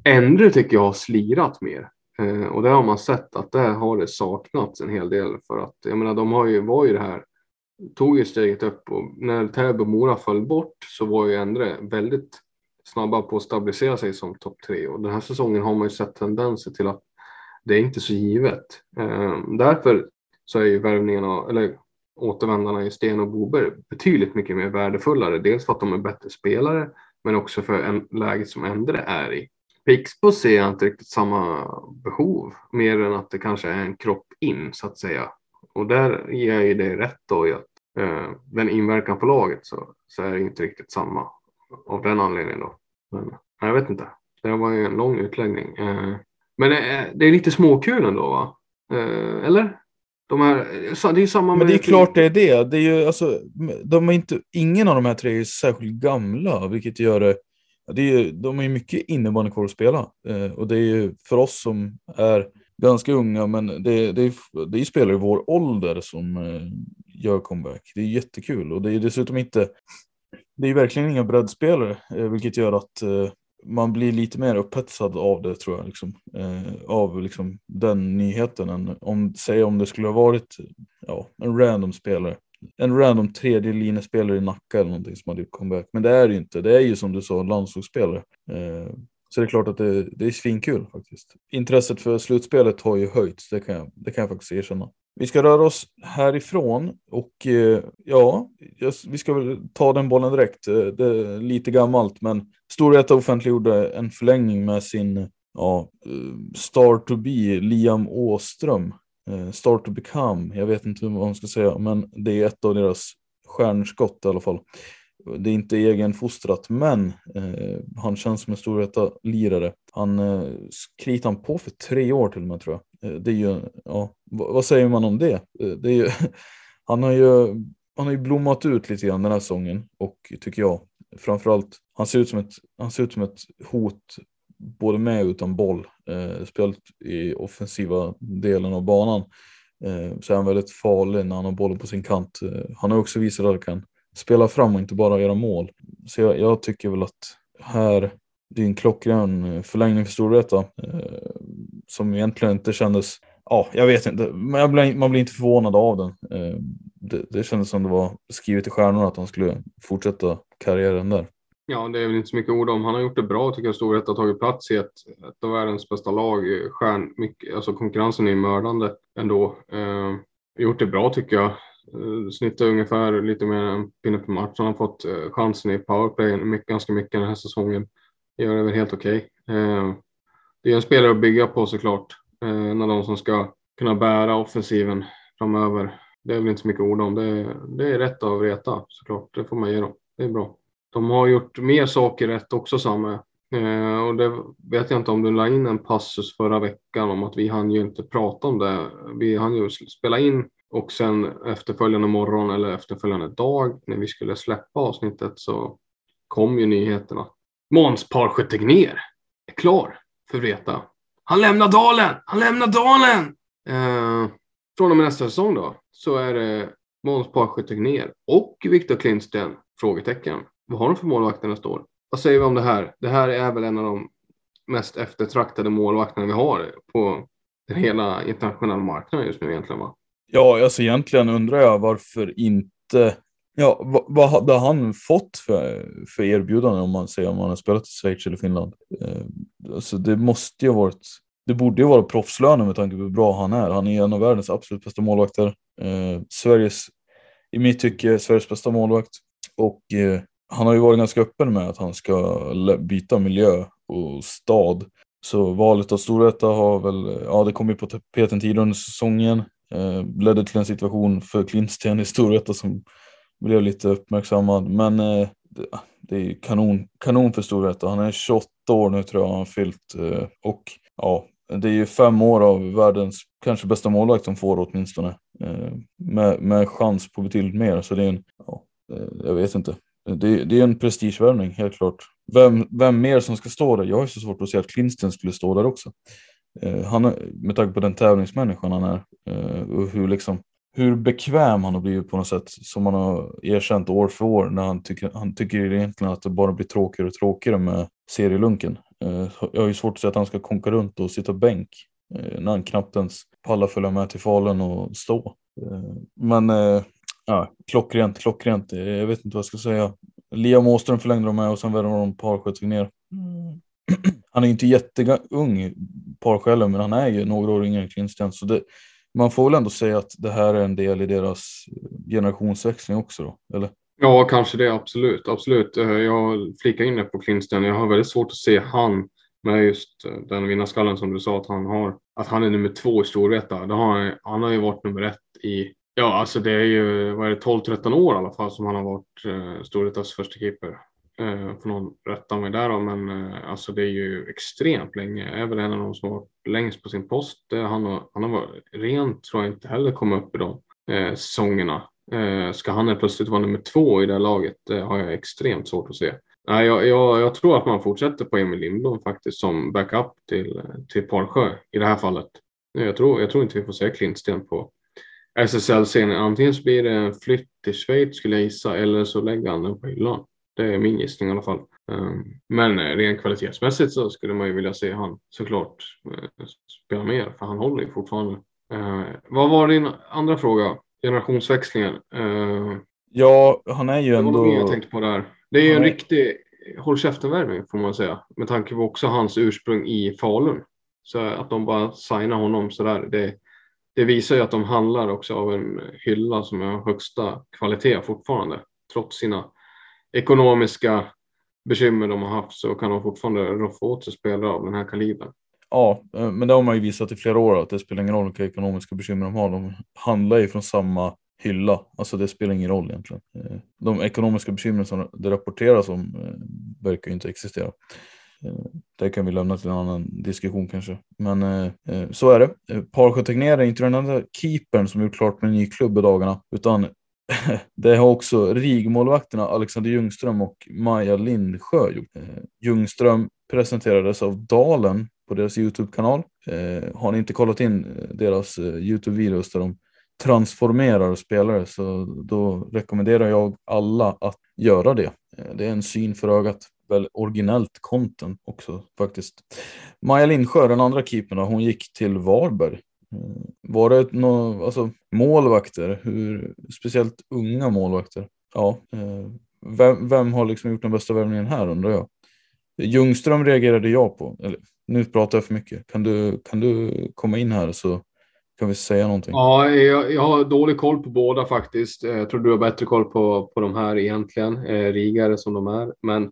Endre tycker jag har slirat mer eh, och det har man sett att där har det saknats en hel del för att jag menar de har ju, var ju det här tog ju steget upp och när Täby och Mora föll bort så var ju Endre väldigt snabba på att stabilisera sig som topp tre och den här säsongen har man ju sett tendenser till att det är inte så givet. Eh, därför så är ju värvningarna, eller återvändarna i Sten och Bober betydligt mycket mer värdefullare. Dels för att de är bättre spelare, men också för en läget som Endre är i. Pixbo ser jag inte riktigt samma behov, mer än att det kanske är en kropp in så att säga. Och där ger jag ju det rätt då i att eh, den inverkan på laget så, så är det inte riktigt samma av den anledningen då. Men jag vet inte. Det var ju en lång utläggning. Eh, men det är, det är lite småkul ändå va? Eh, eller? De här, det är samma Men det är klart det är det. det är ju, alltså, de är inte, ingen av de här tre är särskilt gamla, vilket gör det det är ju, de är ju mycket innebandy kvar att spela. Eh, och det är ju för oss som är ganska unga, men det, det, är, det är spelare i vår ålder som eh, gör comeback. Det är jättekul och det är dessutom inte, det är verkligen inga breddspelare, eh, vilket gör att eh, man blir lite mer upphetsad av det tror jag, liksom, eh, av liksom, den nyheten. Än om, säg om det skulle ha varit ja, en random spelare, en random tredje linjespelare i Nacka eller någonting som hade gjort comeback. Men det är det ju inte, det är ju som du sa landslagsspelare. Eh, så det är klart att det, det är svinkul faktiskt. Intresset för slutspelet har ju höjts, det kan jag, det kan jag faktiskt erkänna vi ska röra oss härifrån och eh, ja, vi ska väl ta den bollen direkt. Eh, det är lite gammalt, men Storvreta offentliggjorde en förlängning med sin ja, eh, star to be, Liam Åström. Star to become, jag vet inte vad man ska säga, men det är ett av deras stjärnskott i alla fall. Det är inte egenfostrat, men eh, han känns som en stor lirare. Han eh, kritar han på för tre år till och med tror jag. Eh, det är ju, ja, vad säger man om det? Eh, det är ju, han, har ju, han har ju blommat ut lite grann den här säsongen och tycker jag framförallt, han ser ut som ett, han ser ut som ett hot både med och utan boll. Eh, spelat i offensiva delen av banan eh, så är han väldigt farlig när han har bollen på sin kant. Eh, han har också visat att han kan spela fram och inte bara göra mål. Så jag, jag tycker väl att här, det är en klockren eh, förlängning för Storvreta eh, som egentligen inte kändes, ja jag vet inte, man blir, man blir inte förvånad av den. Eh, det, det kändes som det var skrivet i stjärnorna att han skulle fortsätta karriären där. Ja, det är väl inte så mycket ord om. Han har gjort det bra tycker jag. Storvreta har tagit plats i ett, ett av världens bästa lag. Eh, stjärn, mycket, alltså konkurrensen är mördande ändå. Eh, gjort det bra tycker jag. Eh, snittar ungefär lite mer än en pinne per match. Han har fått eh, chansen i powerplay ganska mycket den här säsongen. Gör det väl helt okej. Okay. Det är en spelare att bygga på såklart. En av de som ska kunna bära offensiven framöver. Det är väl inte så mycket ord om. Det är, det är rätt av Reta såklart. Det får man ge dem. Det är bra. De har gjort mer saker rätt också Samme. och det vet jag inte om du la in en passus förra veckan om att vi hann ju inte prata om det. Vi hann ju spela in och sen efterföljande morgon eller efterföljande dag när vi skulle släppa avsnittet så kom ju nyheterna. Måns Parsjö Tegnér är klar för Vreta. Han lämnar dalen! Han lämnar dalen! Eh, från och med nästa säsong då så är det Måns Parsjö Tegnér och Viktor Klintsten? Frågetecken. Vad har de för målvakter nästa år? Vad säger vi om det här? Det här är väl en av de mest eftertraktade målvakterna vi har på den hela internationella marknaden just nu egentligen va? Ja, alltså egentligen undrar jag varför inte Ja, vad, vad hade han fått för, för erbjudande om man säger om han har spelat i Schweiz eller Finland? Eh, alltså det måste ju ha varit, det borde ju vara proffslöner med tanke på hur bra han är. Han är en av världens absolut bästa målvakter. Eh, Sveriges, i mitt tycke, Sveriges bästa målvakt. Och eh, han har ju varit ganska öppen med att han ska byta miljö och stad. Så valet av Storvreta har väl, ja det kom ju på tapeten tidigare under säsongen. Eh, ledde till en situation för Klintsten i Storvreta som blev lite uppmärksammad. Men eh, det, ah, det, är kanon, kanon för Storvreta. Han är 28 år nu tror jag han har fyllt. Eh, och ja, det är ju fem år av världens kanske bästa målvakt de får åtminstone. Eh, med, med chans på betydligt mer. Så det är en, ja, eh, jag vet inte. Det, det är en prestigevärvning helt klart. Vem, vem mer som ska stå där? Jag har så svårt att se att Klinsten skulle stå där också. Eh, han, med tanke på den tävlingsmänniskan han är eh, och hur, liksom, hur bekväm han har blivit på något sätt som han har erkänt år för år när han tycker, han tycker egentligen att det bara blir tråkigare och tråkigare med serielunken. Eh, jag har ju svårt att säga att han ska konka runt och sitta bänk när han knappt ens pallar följa med till Falun och stå. Men ja, klockrent, klockrent. Jag vet inte vad jag ska säga. Liam Åström förlängde de med och sen värvade de Parsköt ner. Mm. Han är inte jätteung Parsjäle, men han är ju några år yngre än Klinsten. Så det, man får väl ändå säga att det här är en del i deras generationsväxling också då, eller? Ja, kanske det, absolut. absolut. Eh, jag flikar in det på Klinsten. Jag har väldigt svårt att se han med just eh, den vinnarskallen som du sa att han har. Att han är nummer två i Storvreta. Han, han har ju varit nummer ett i Ja, alltså det är ju vad är det, 12-13 år i alla fall som han har varit eh, Storvretas första keeper. Eh, får någon rätta mig där då, men eh, alltså det är ju extremt länge. Är väl en av de som har varit längst på sin post. Han, har, han har varit rent, tror jag inte heller komma upp i de eh, säsongerna. Eh, ska han plötsligt vara nummer två i det här laget? Det har jag extremt svårt att se. Nej, jag, jag, jag tror att man fortsätter på Emil Lindblom faktiskt som backup till, till Parsjö i det här fallet. Jag tror, jag tror inte vi får se Klintsten på SSL-scenen. Antingen så blir det en flytt till Schweiz skulle jag gissa eller så lägger han den på hyllan. Det är min gissning i alla fall. Ehm, men eh, rent kvalitetsmässigt så skulle man ju vilja se han såklart eh, spela mer för han håller ju fortfarande. Ehm, vad var din andra fråga? Generationsväxlingen. Ehm, ja, han är ju ändå. Det jag tänkte på där. Det är ju en riktig håll käften-värvning får man säga med tanke på också hans ursprung i Falun. Så att de bara signar honom sådär. Det, det visar ju att de handlar också av en hylla som är högsta kvalitet fortfarande. Trots sina ekonomiska bekymmer de har haft så kan de fortfarande roffa åt sig spelare av den här kalibern. Ja, eh, men det har man ju visat i flera år att det spelar ingen roll vilka ekonomiska bekymmer de har. De handlar ju från samma hylla. Alltså det spelar ingen roll egentligen. Eh, de ekonomiska bekymren som det rapporteras om eh, verkar ju inte existera. Det kan vi lämna till en annan diskussion kanske. Men så är det. Parsjö Tegnér är inte den enda keepern som gjort klart med en ny klubb i dagarna, utan det har också RIG-målvakterna Alexander Ljungström och Maja Lindsjö gjort. Eh, Ljungström presenterades av Dalen på deras Youtube-kanal. Eh, har ni inte kollat in eh, deras Youtube-videos där de transformerar spelare så då rekommenderar jag alla att göra det. Det är en syn för ögat. Väldigt originellt content också faktiskt. Maja Lindsjö, den andra keepern, hon gick till Varberg. Mm. Var det några alltså, målvakter, hur, speciellt unga målvakter? Ja, eh, vem, vem har liksom gjort den bästa värvningen här undrar jag? Ljungström reagerade jag på. Eller, nu pratar jag för mycket. Kan du, kan du komma in här så kan vi säga någonting? Ja, jag, jag har dålig koll på båda faktiskt. Eh, jag tror du har bättre koll på, på de här egentligen, eh, rigare som de är. Men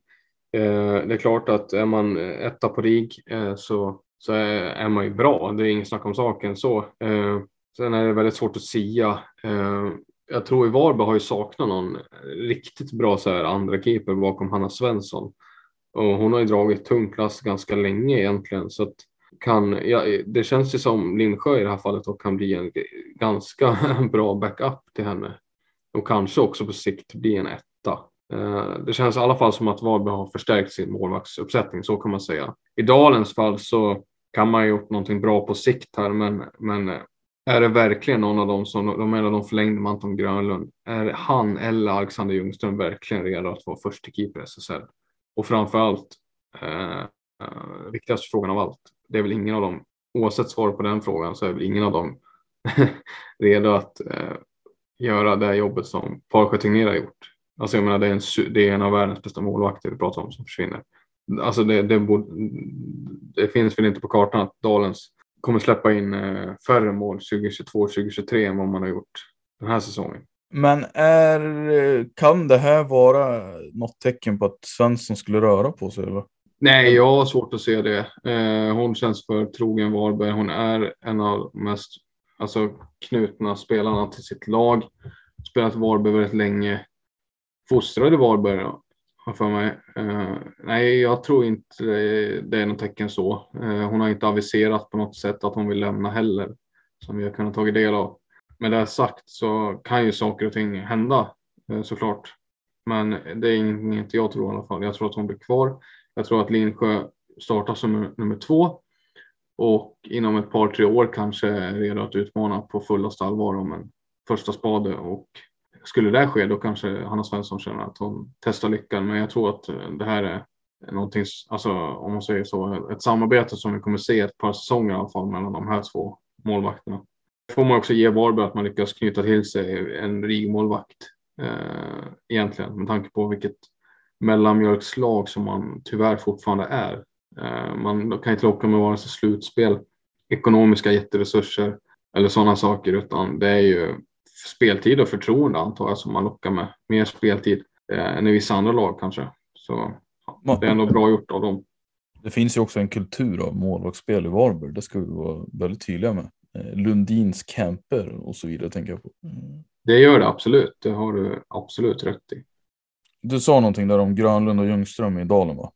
eh, det är klart att är man etta på RIG eh, så, så är, man ju bra. Det är inget snack om saken så. Eh, sen är det väldigt svårt att sia. Eh, jag tror i Varberg har ju saknat någon riktigt bra så här, andra keeper bakom Hanna Svensson. Och hon har ju dragit tung klass ganska länge egentligen. Så att kan, ja, det känns ju som Lindsjö i det här fallet och kan bli en ganska bra backup till henne. Och kanske också på sikt bli en etta. Eh, det känns i alla fall som att Varberg har förstärkt sin målvaktsuppsättning, så kan man säga. I Dalens fall så kan man ha gjort någonting bra på sikt här, men, men eh, är det verkligen någon av dem som, de menar de förlängde med Anton Grönlund, är han eller Alexander Ljungström verkligen redo att vara första keeper i SSL? Och framför allt, eh, eh, viktigaste frågan av allt, det är väl ingen av dem, oavsett svar på den frågan, så är väl ingen av dem redo att eh, göra det jobbet som Parsjö Tegnér har gjort. Alltså jag menar, det är, en, det är en av världens bästa målvakter vi pratar om som försvinner. Alltså det, det, borde, det finns väl inte på kartan att Dalens kommer släppa in eh, färre mål 2022-2023 än vad man har gjort den här säsongen. Men är, kan det här vara något tecken på att Svensson skulle röra på sig? Eller? Nej, jag har svårt att se det. Eh, hon känns för trogen Varberg. Hon är en av de mest alltså, knutna spelarna till sitt lag. Spelat Varberg väldigt länge. Fostrade Varberg har för mig. Eh, nej, jag tror inte det är något tecken så. Eh, hon har inte aviserat på något sätt att hon vill lämna heller, som vi har kunnat ta del av med det sagt så kan ju saker och ting hända eh, såklart. Men det är inget jag tror i alla fall. Jag tror att hon blir kvar. Jag tror att Linsjö startar som nummer två och inom ett par, tre år kanske är redo att utmana på fullaste allvar om en första spade och skulle det ske då kanske Hanna Svensson känner att hon testar lyckan. Men jag tror att eh, det här är någonting, alltså om man säger så, ett samarbete som vi kommer se ett par säsonger i alla fall mellan de här två målvakterna får man också ge Varberg att man lyckas knyta till sig en rigmålvakt eh, egentligen med tanke på vilket mellanmjölkslag som man tyvärr fortfarande är. Eh, man kan inte locka med vare sig slutspel, ekonomiska jätteresurser eller sådana saker utan det är ju speltid och förtroende antar jag som man lockar med. Mer speltid eh, än i vissa andra lag kanske. Så ja, det är ändå bra gjort av dem. Det finns ju också en kultur av målvaktsspel i Varberg. Det ska vi vara väldigt tydliga med. Eh, Lundins camper och så vidare tänker jag på. Mm. Det gör det absolut. Det har du absolut rätt i. Du sa någonting där om Grönlund och Ljungström i Dalen va?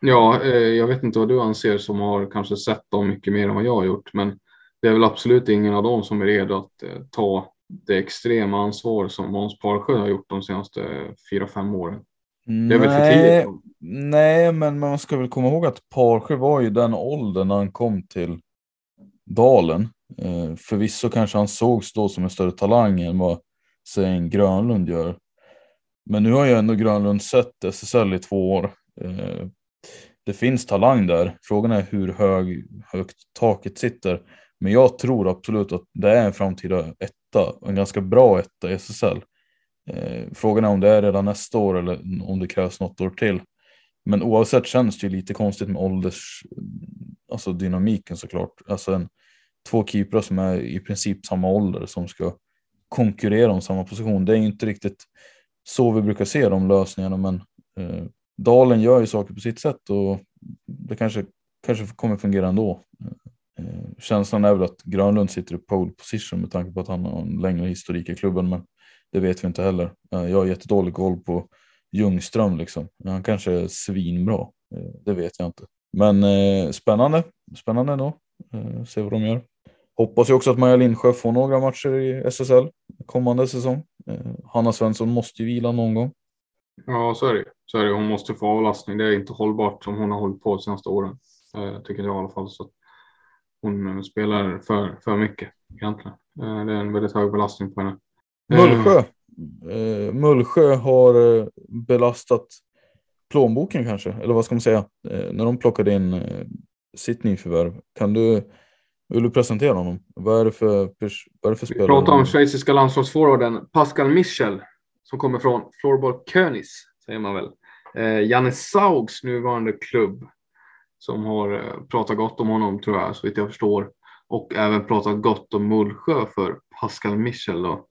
Ja, eh, jag vet inte vad du anser som har kanske sett dem mycket mer än vad jag har gjort, men det är väl absolut ingen av dem som är redo att eh, ta det extrema ansvar som Måns Parsjö har gjort de senaste fyra, fem åren. Det är nej, väl för tidigt? Nej, men man ska väl komma ihåg att Parsjö var ju den åldern när han kom till Dalen. Eh, förvisso kanske han sågs då som en större talang än vad säg Grönlund gör. Men nu har ju ändå Grönlund sett SSL i två år. Eh, det finns talang där. Frågan är hur hög, högt taket sitter. Men jag tror absolut att det är en framtida etta, en ganska bra etta i SSL. Eh, frågan är om det är redan nästa år eller om det krävs något år till. Men oavsett känns det ju lite konstigt med ålders, alltså dynamiken såklart. Alltså en två keeprar som är i princip samma ålder som ska konkurrera om samma position. Det är inte riktigt så vi brukar se de lösningarna, men eh, Dalen gör ju saker på sitt sätt och det kanske, kanske kommer fungera ändå. Eh, känslan är väl att Grönlund sitter i pole position med tanke på att han har en längre historik i klubben, men det vet vi inte heller. Eh, jag har jättedålig koll på Ljungström liksom. Han kanske är svinbra. Eh, det vet jag inte. Men eh, spännande. Spännande ändå. Eh, se vad de gör. Hoppas ju också att Maja Lindsjö får några matcher i SSL kommande säsong. Eh, Hanna Svensson måste ju vila någon gång. Ja, så är det. Så är det. Hon måste få avlastning. Det är inte hållbart som hon har hållit på de senaste åren. Eh, tycker jag i alla fall. Så hon eh, spelar för, för mycket egentligen. Eh, det är en väldigt hög belastning på henne. Mullsjö. Eh, Mullsjö har eh, belastat plånboken kanske, eller vad ska man säga, eh, när de plockade in eh, sitt nyförvärv. Kan du, vill du presentera honom? Vad är det för, vad är det för Vi spelare? pratar om schweiziska landslagsforwarden Pascal Michel som kommer från Floorball Königs, säger man väl. Eh, Janne Saugs nuvarande klubb som har eh, pratat gott om honom tror jag, så vitt jag förstår. Och även pratat gott om Mullsjö för Pascal Michel. Då.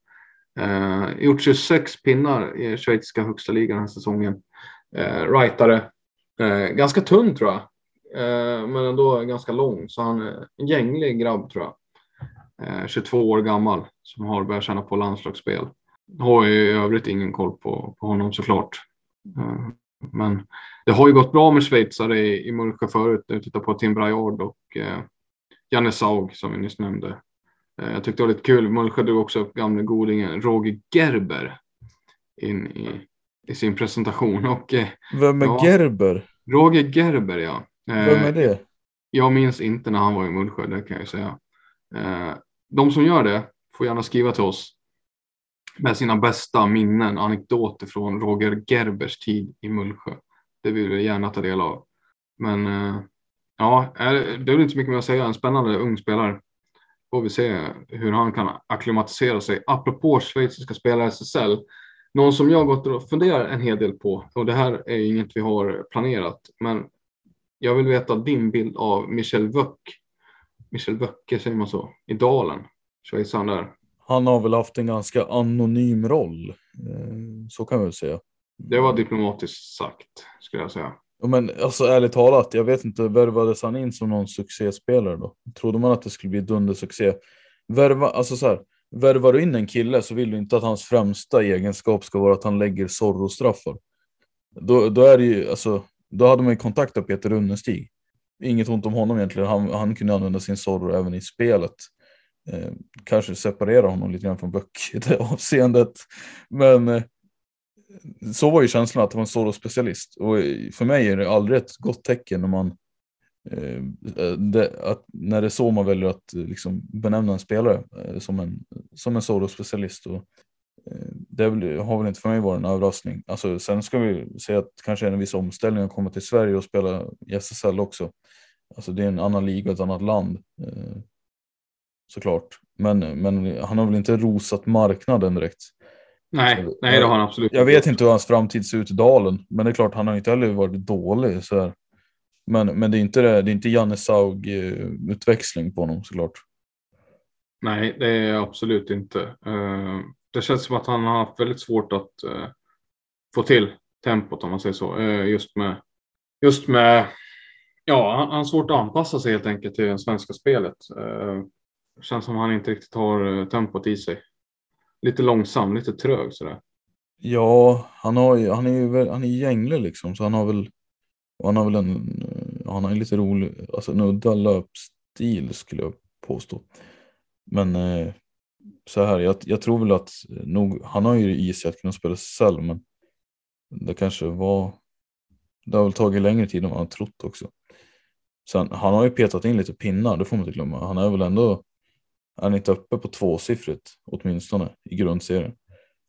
Eh, gjort 26 pinnar i schweiziska högsta ligan den här säsongen. Eh, rightare. Eh, ganska tunn tror jag. Eh, men ändå ganska lång. Så han är en gänglig grabb tror jag. Eh, 22 år gammal som har börjat känna på landslagsspel. Har ju i övrigt ingen koll på, på honom såklart. Eh, men det har ju gått bra med schweizare i, i Mullsjö förut. Jag tittar på Tim Brajard och eh, Janne Saug som vi nyss nämnde. Eh, jag tyckte det var lite kul. Mullsjö drog också upp gamle godingen Roger Gerber in i, i sin presentation. Och eh, Vem är Ja. Gerber? Roger Gerber, ja. Eh, Vem är det? jag minns inte när han var i Mullsjö, det kan jag säga. Eh, de som gör det får gärna skriva till oss med sina bästa minnen, anekdoter från Roger Gerbers tid i Mullsjö. Det vill vi gärna ta del av. Men eh, ja, det är väl inte så mycket mer att säga. En spännande ung spelare. Får vi se hur han kan akklimatisera sig. Apropå schweiziska spelare i SSL. Någon som jag gått och funderar en hel del på, och det här är inget vi har planerat, men jag vill veta din bild av Michel Wöck. Michel Wöcke, säger man så? I Dalen. Schweizaren där. Han har väl haft en ganska anonym roll. Eh, Så kan vi väl säga. Det var diplomatiskt sagt, skulle jag säga. Men alltså ärligt talat, jag vet inte, värvades han in som någon succéspelare då? Trodde man att det skulle bli dundersuccé? Värva, alltså så här, värvar du in en kille så vill du inte att hans främsta egenskap ska vara att han lägger Zorro-straffar. Då, då är det ju, alltså, då hade man ju kontaktat Peter Runnestig. Inget ont om honom egentligen, han, han kunde använda sin Zorro även i spelet. Eh, kanske separera honom lite grann från Böck i det avseendet. Men eh, så var ju känslan att det var en Zorro-specialist. Och för mig är det aldrig ett gott tecken när man eh, eh det, att, när det är så man väljer att eh, liksom, benämna en spelare eh, som en, som en Zorro-specialist. Och, eh, det väl, har väl inte för mig varit en överraskning. Alltså, sen ska vi säga att kanske är en viss omställning att komma till Sverige och spela i SSL också. Alltså det är en annan liga, ett annat land. Eh, Eh, såklart. Men, men han har väl inte rosat marknaden direkt. Nej, nej det har han absolut Jag vet inte hur hans framtid ser ut i Dalen, men det är klart han har inte heller varit dålig. Så här. Men, men det är inte, det, det är inte Janne Saug-utväxling på honom såklart. Nej, det är absolut inte. Eh, Det känns som att han har haft väldigt svårt att eh, få till tempot om man säger så. Eh, Just med, just med ja, han han har svårt att anpassa sig helt enkelt till det svenska spelet. Känns som han inte riktigt har eh, tempot i sig. Lite långsam, lite trög sådär. Ja, han, har ju, han är ju han är gänglig liksom, så han har väl, han har väl en, eh, han har en lite rolig, alltså en udda löpstil skulle jag påstå. Men eh, så här, jag, jag tror väl att nog, han har ju i sig att kunna spela SSL, men det kanske var, det har väl tagit längre tid än vad han har trott också. Sen, han har ju petat in lite pinnar, det får man inte glömma. Han är väl ändå, han är inte uppe på tvåsiffrigt åtminstone i grundserien.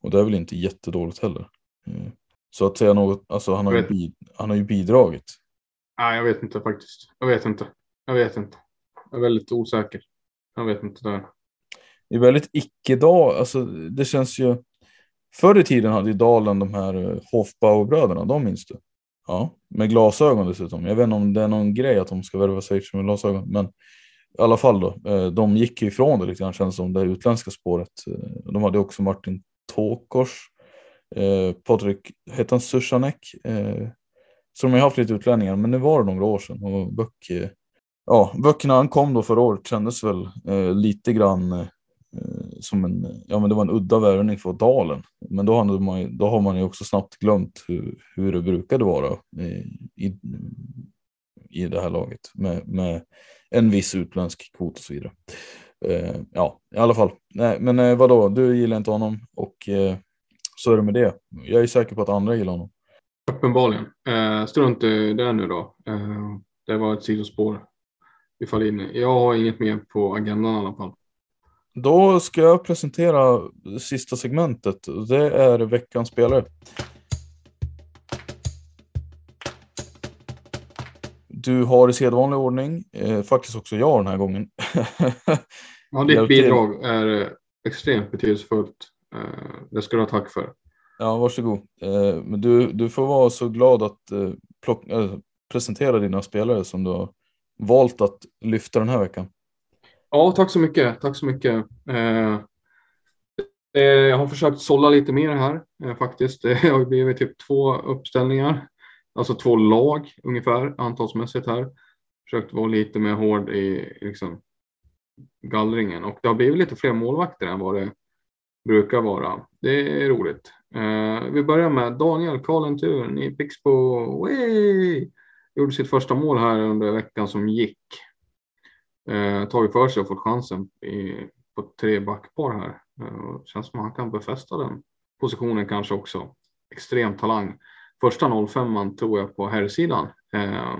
Och det är väl inte jättedåligt heller. Mm. Så att säga något, alltså han har, ju, bid, han har ju bidragit. Nej, jag vet inte faktiskt. Jag vet inte. Jag vet inte. Jag är väldigt osäker. Jag vet inte. Där. Det är väldigt icke-dag, alltså det känns ju. Förr i tiden hade ju Dalen de här eh, Hofbauer-bröderna, de minns du? Ja, med glasögon dessutom. Jag vet inte om det är någon grej att de ska värva schweizare med glasögon, men i alla fall då, eh, de gick ifrån det lite grann känns som det utländska spåret. Eh, de hade också Martin Tåkors, eh, Patrik, hette han Sushanek? Eh, så de har haft lite utlänningar, men nu var det några år sedan och Böck, eh, ja, böckerna han kom då förra året kändes väl eh, lite grann eh, som en, ja men det var en udda värvning för Dalen. Men då, hade man, då har man ju också snabbt glömt hur, hur det brukade vara i, i, i det här laget med, med en viss utländsk kvot och så vidare. Eh, ja, i alla fall. Nej, men eh, vadå, du gillar inte honom och eh, så är det med det. Jag är säker på att andra gillar honom. Uppenbarligen. Eh, strunt i det nu då. Eh, det var ett sidospår. Vi faller in Jag har inget mer på agendan i alla fall. Då ska jag presentera sista segmentet. Det är veckans spelare. Du har i sedvanlig ordning, eh, faktiskt också jag den här gången. ja, ditt bidrag är eh, extremt betydelsefullt. Eh, det ska du ha tack för. Ja, varsågod. Eh, men du, du får vara så glad att eh, plocka, äh, presentera dina spelare som du har valt att lyfta den här veckan. Ja, tack så mycket. Tack så mycket. Eh, jag har försökt sålla lite mer här faktiskt. Det har blivit typ två uppställningar alltså två lag ungefär antalsmässigt här. Försökt vara lite mer hård i liksom, gallringen och det har blivit lite fler målvakter än vad det brukar vara. Det är roligt. Eh, vi börjar med Daniel Karlentun i Pixbo. Way! Gjorde sitt första mål här under veckan som gick. Eh, tagit för sig och fått chansen i, på tre backpar här. Eh, känns som att han kan befästa den positionen kanske också. Extrem talang första 05 tror jag på herrsidan. Eh,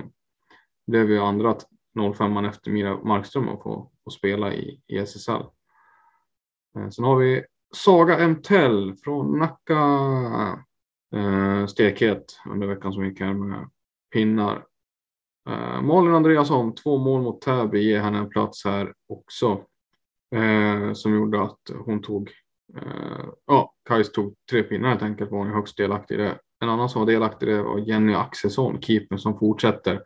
blev ju andra 05 efter Mira Markström att få, få spela i, i SSL. Eh, sen har vi Saga Emtell från Nacka. Eh, stekhet under veckan som gick här med pinnar. Eh, Malin Andreasson, två mål mot Täby ger henne en plats här också. Eh, som gjorde att hon tog, eh, ja, Kajs tog tre pinnar helt enkelt var hon högst delaktig i det. En annan som var delaktig det var Jenny Axelsson, keepern som fortsätter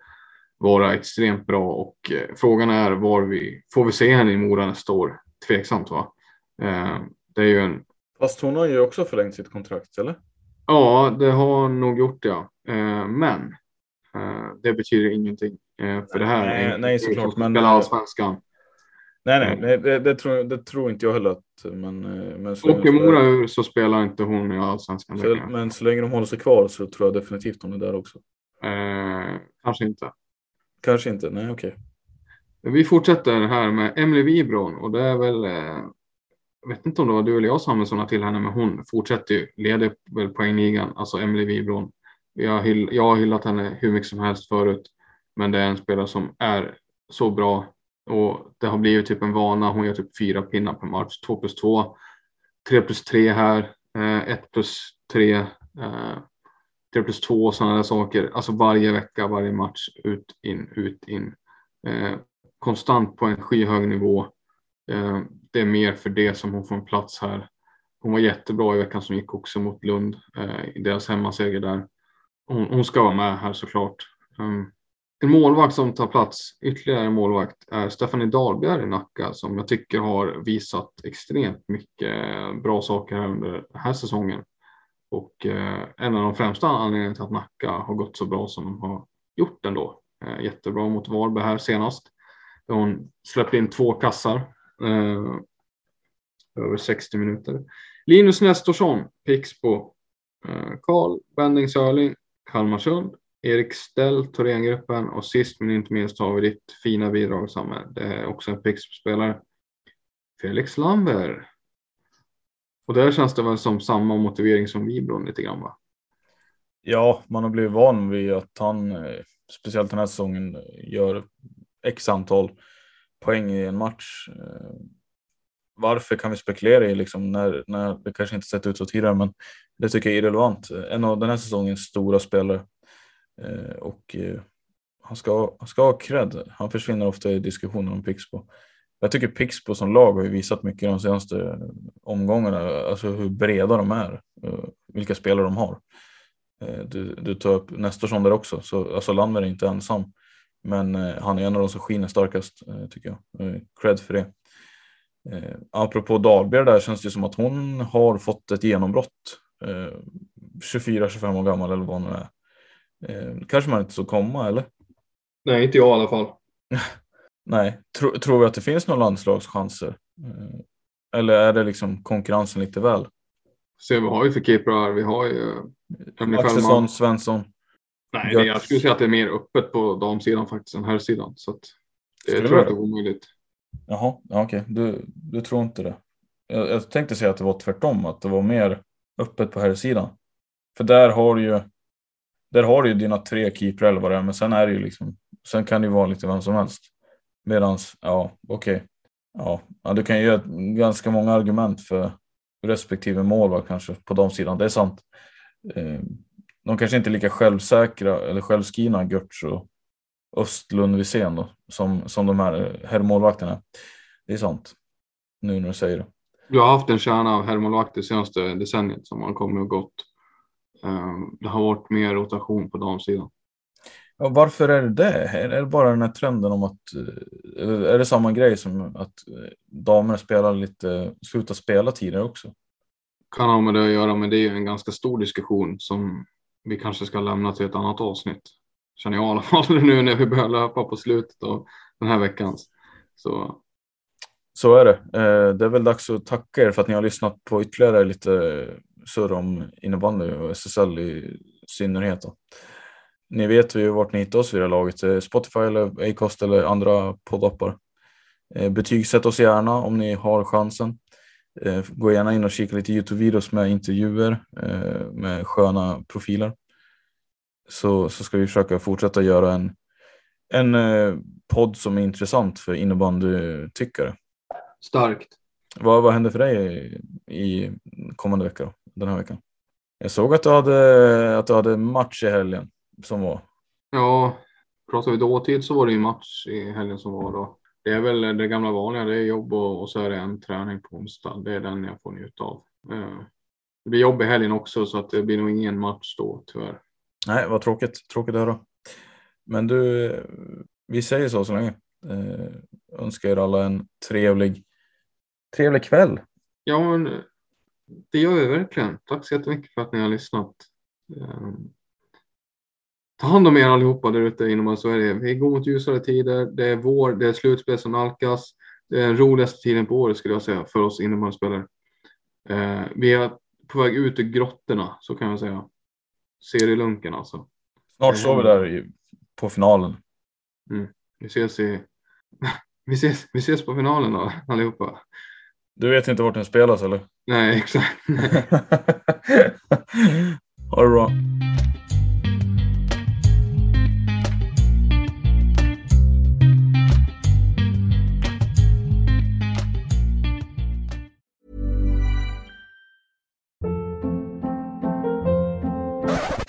vara extremt bra och eh, frågan är var vi får vi se henne i Mora nästa år. Tveksamt va? Eh, det är ju en. Fast hon har ju också förlängt sitt kontrakt eller? Ja, det har nog gjort. Ja. Eh, men det betyder ingenting för det här. Nej, nej såklart. Men allsvenskan. Nej, nej, nej det, det, tror, det tror inte jag heller. Att, men, eh, men så Åker Mora ur så spelar inte hon i allsvenskan. Så, men så länge de håller sig kvar så tror jag definitivt hon är där också. Eh, kanske inte. Kanske inte, nej okej. Okay. Vi fortsätter här med Emily Wibron och det är väl. Eh, jag vet inte om det var du eller jag som sa till henne, men hon fortsätter ju leder väl poängligan, alltså Emily Wibron. Jag, jag har hyllat henne hur mycket som helst förut, men det är en spelare som är så bra och det har blivit typ en vana. Hon gör typ fyra pinnar per match. Två plus två. Tre plus tre här. Eh, ett plus tre. Eh, tre plus två och sådana där saker. Alltså varje vecka, varje match. Ut, in, ut, in. Eh, konstant på en skyhög nivå. Eh, det är mer för det som hon får en plats här. Hon var jättebra i veckan som gick också mot Lund i deras hemmaseger där. Hon, hon, ska vara med här såklart. Um, en målvakt som tar plats, ytterligare en målvakt, är Stephanie Dahlberg i Nacka som jag tycker har visat extremt mycket eh, bra saker under den här säsongen. Och eh, en av de främsta anledningarna till att Nacka har gått så bra som de har gjort ändå. Eh, jättebra mot Varberg här senast. Hon släppte in två kassar eh, över 60 minuter. Linus Nestorsson, Pixbo. Eh, Karl eh, Bending Sörling, Kalmarsund. Erik Stell, Thorengruppen och sist men inte minst har vi ditt fina bidrag Samme. Det är också en Pixbo-spelare. Felix Lamber. Och där känns det väl som samma motivering som Vibron lite grann va? Ja, man har blivit van vid att han, eh, speciellt den här säsongen, gör x antal poäng i en match. Eh, varför kan vi spekulera i liksom när, när det kanske inte sett ut så tidigare, men det tycker jag är irrelevant. En av den här säsongens stora spelare Eh, och eh, han ska, han ska ha cred. Han försvinner ofta i diskussioner om Pixbo. Jag tycker Pixbo som lag har ju visat mycket de senaste omgångarna, alltså hur breda de är, eh, vilka spelare de har. Du, du tar upp Nestorsson där också, så alltså Landberg är inte ensam. Men han är en av de som skiner starkast tycker jag. Cred för det. Eh, apropå Dahlberg där känns det som att hon har fått ett genombrott. 24-25 år gammal eller vad hon är. Eh, kanske man inte så komma eller? Nej, inte jag i alla fall. Nej, Tro, tror vi att det finns några landslagschanser? Eh, eller är det liksom konkurrensen lite väl? Se, vi har ju för keeprar. Vi har ju Axelsson, Svensson. Nej, jag skulle säga att det är mer öppet på damsidan faktiskt än herrsidan. Så att det Skulle tror jag det? att det är omöjligt. Jaha, ja, okej. Du, du tror inte det? Jag, jag tänkte säga att det var tvärtom, att det var mer öppet på här sidan. För där har du ju, där har du ju dina tre keeprar eller vad det är, men sen är det ju liksom, sen kan det ju vara lite vem som helst. Medans, ja, okej. Ja, ja, du kan ju göra ganska många argument för respektive målvakt kanske på de sidan, det är sant. Eh, de kanske inte är lika självsäkra eller självskrivna, Görtz och Östlund Wisén då, som, som de här herrmålvakterna. Det är sant. Nu när du säger det. Vi har haft en kärna av herrmålvakter senaste decenniet som har kommit och gått. Ehm, Det har varit mer rotation på damsidan. Ja, varför är det det? Är det bara den här trenden om att, eh, är det samma grej som att eh, damer spelar lite, slutar spela tidigare också? Kan ha med det att göra, men det är en ganska stor diskussion som vi kanske ska lämna till ett annat avsnitt. Känner jag i alla fall nu när vi börjar löpa på slutet av den här veckans. Så Så är det. Eh, Det är väl dags att tacka er för att ni har lyssnat på ytterligare lite surr om innebandy och SSL i synnerhet. Då. Ni vet ju vart ni hittar oss vid det laget. Eh, Spotify eller Acast eller andra poddappar. Eh, Betygsätt oss gärna om ni har chansen. Eh, Gå gärna in och kika lite Youtube-videos med intervjuer med sköna profiler. Så, så ska vi försöka fortsätta göra en, en podd som är intressant för innebandytyckare. starkt. Vad, vad händer för dig i, i kommande vecka då, den här veckan? Jag såg att du hade, att du hade match i helgen som var. Ja, pratar vi dåtid så var det ju match i helgen som var då. Det är väl det gamla vanliga, det är jobb och, och så är det en träning på onsdag. Det är den jag får njuta av. Eh, Det blir jobb i helgen också så att det blir nog ingen match då tyvärr. Nej, vad tråkigt. Tråkigt att höra. Men du, vi säger så så länge. Eh, önskar er alla en trevlig, trevlig kväll. Ja, men det gör vi verkligen. Tack så jättemycket för att ni har lyssnat. Eh, Ta hand om er allihopa där ute inom så är det. Vi går mot ljusare tider. Det är vår, det är slutspel som nalkas. Det är den roligaste tiden på året skulle jag säga för oss innebandyspelare. Eh, vi är på väg ut ur grottorna så kan jag säga. Serielunken alltså. Snart står vi där på finalen. Vi ses i... Vi ses, vi ses på finalen då allihopa. Du vet inte vart den spelas eller? Nej, exakt. ha det bra.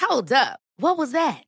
Hold up. What was that?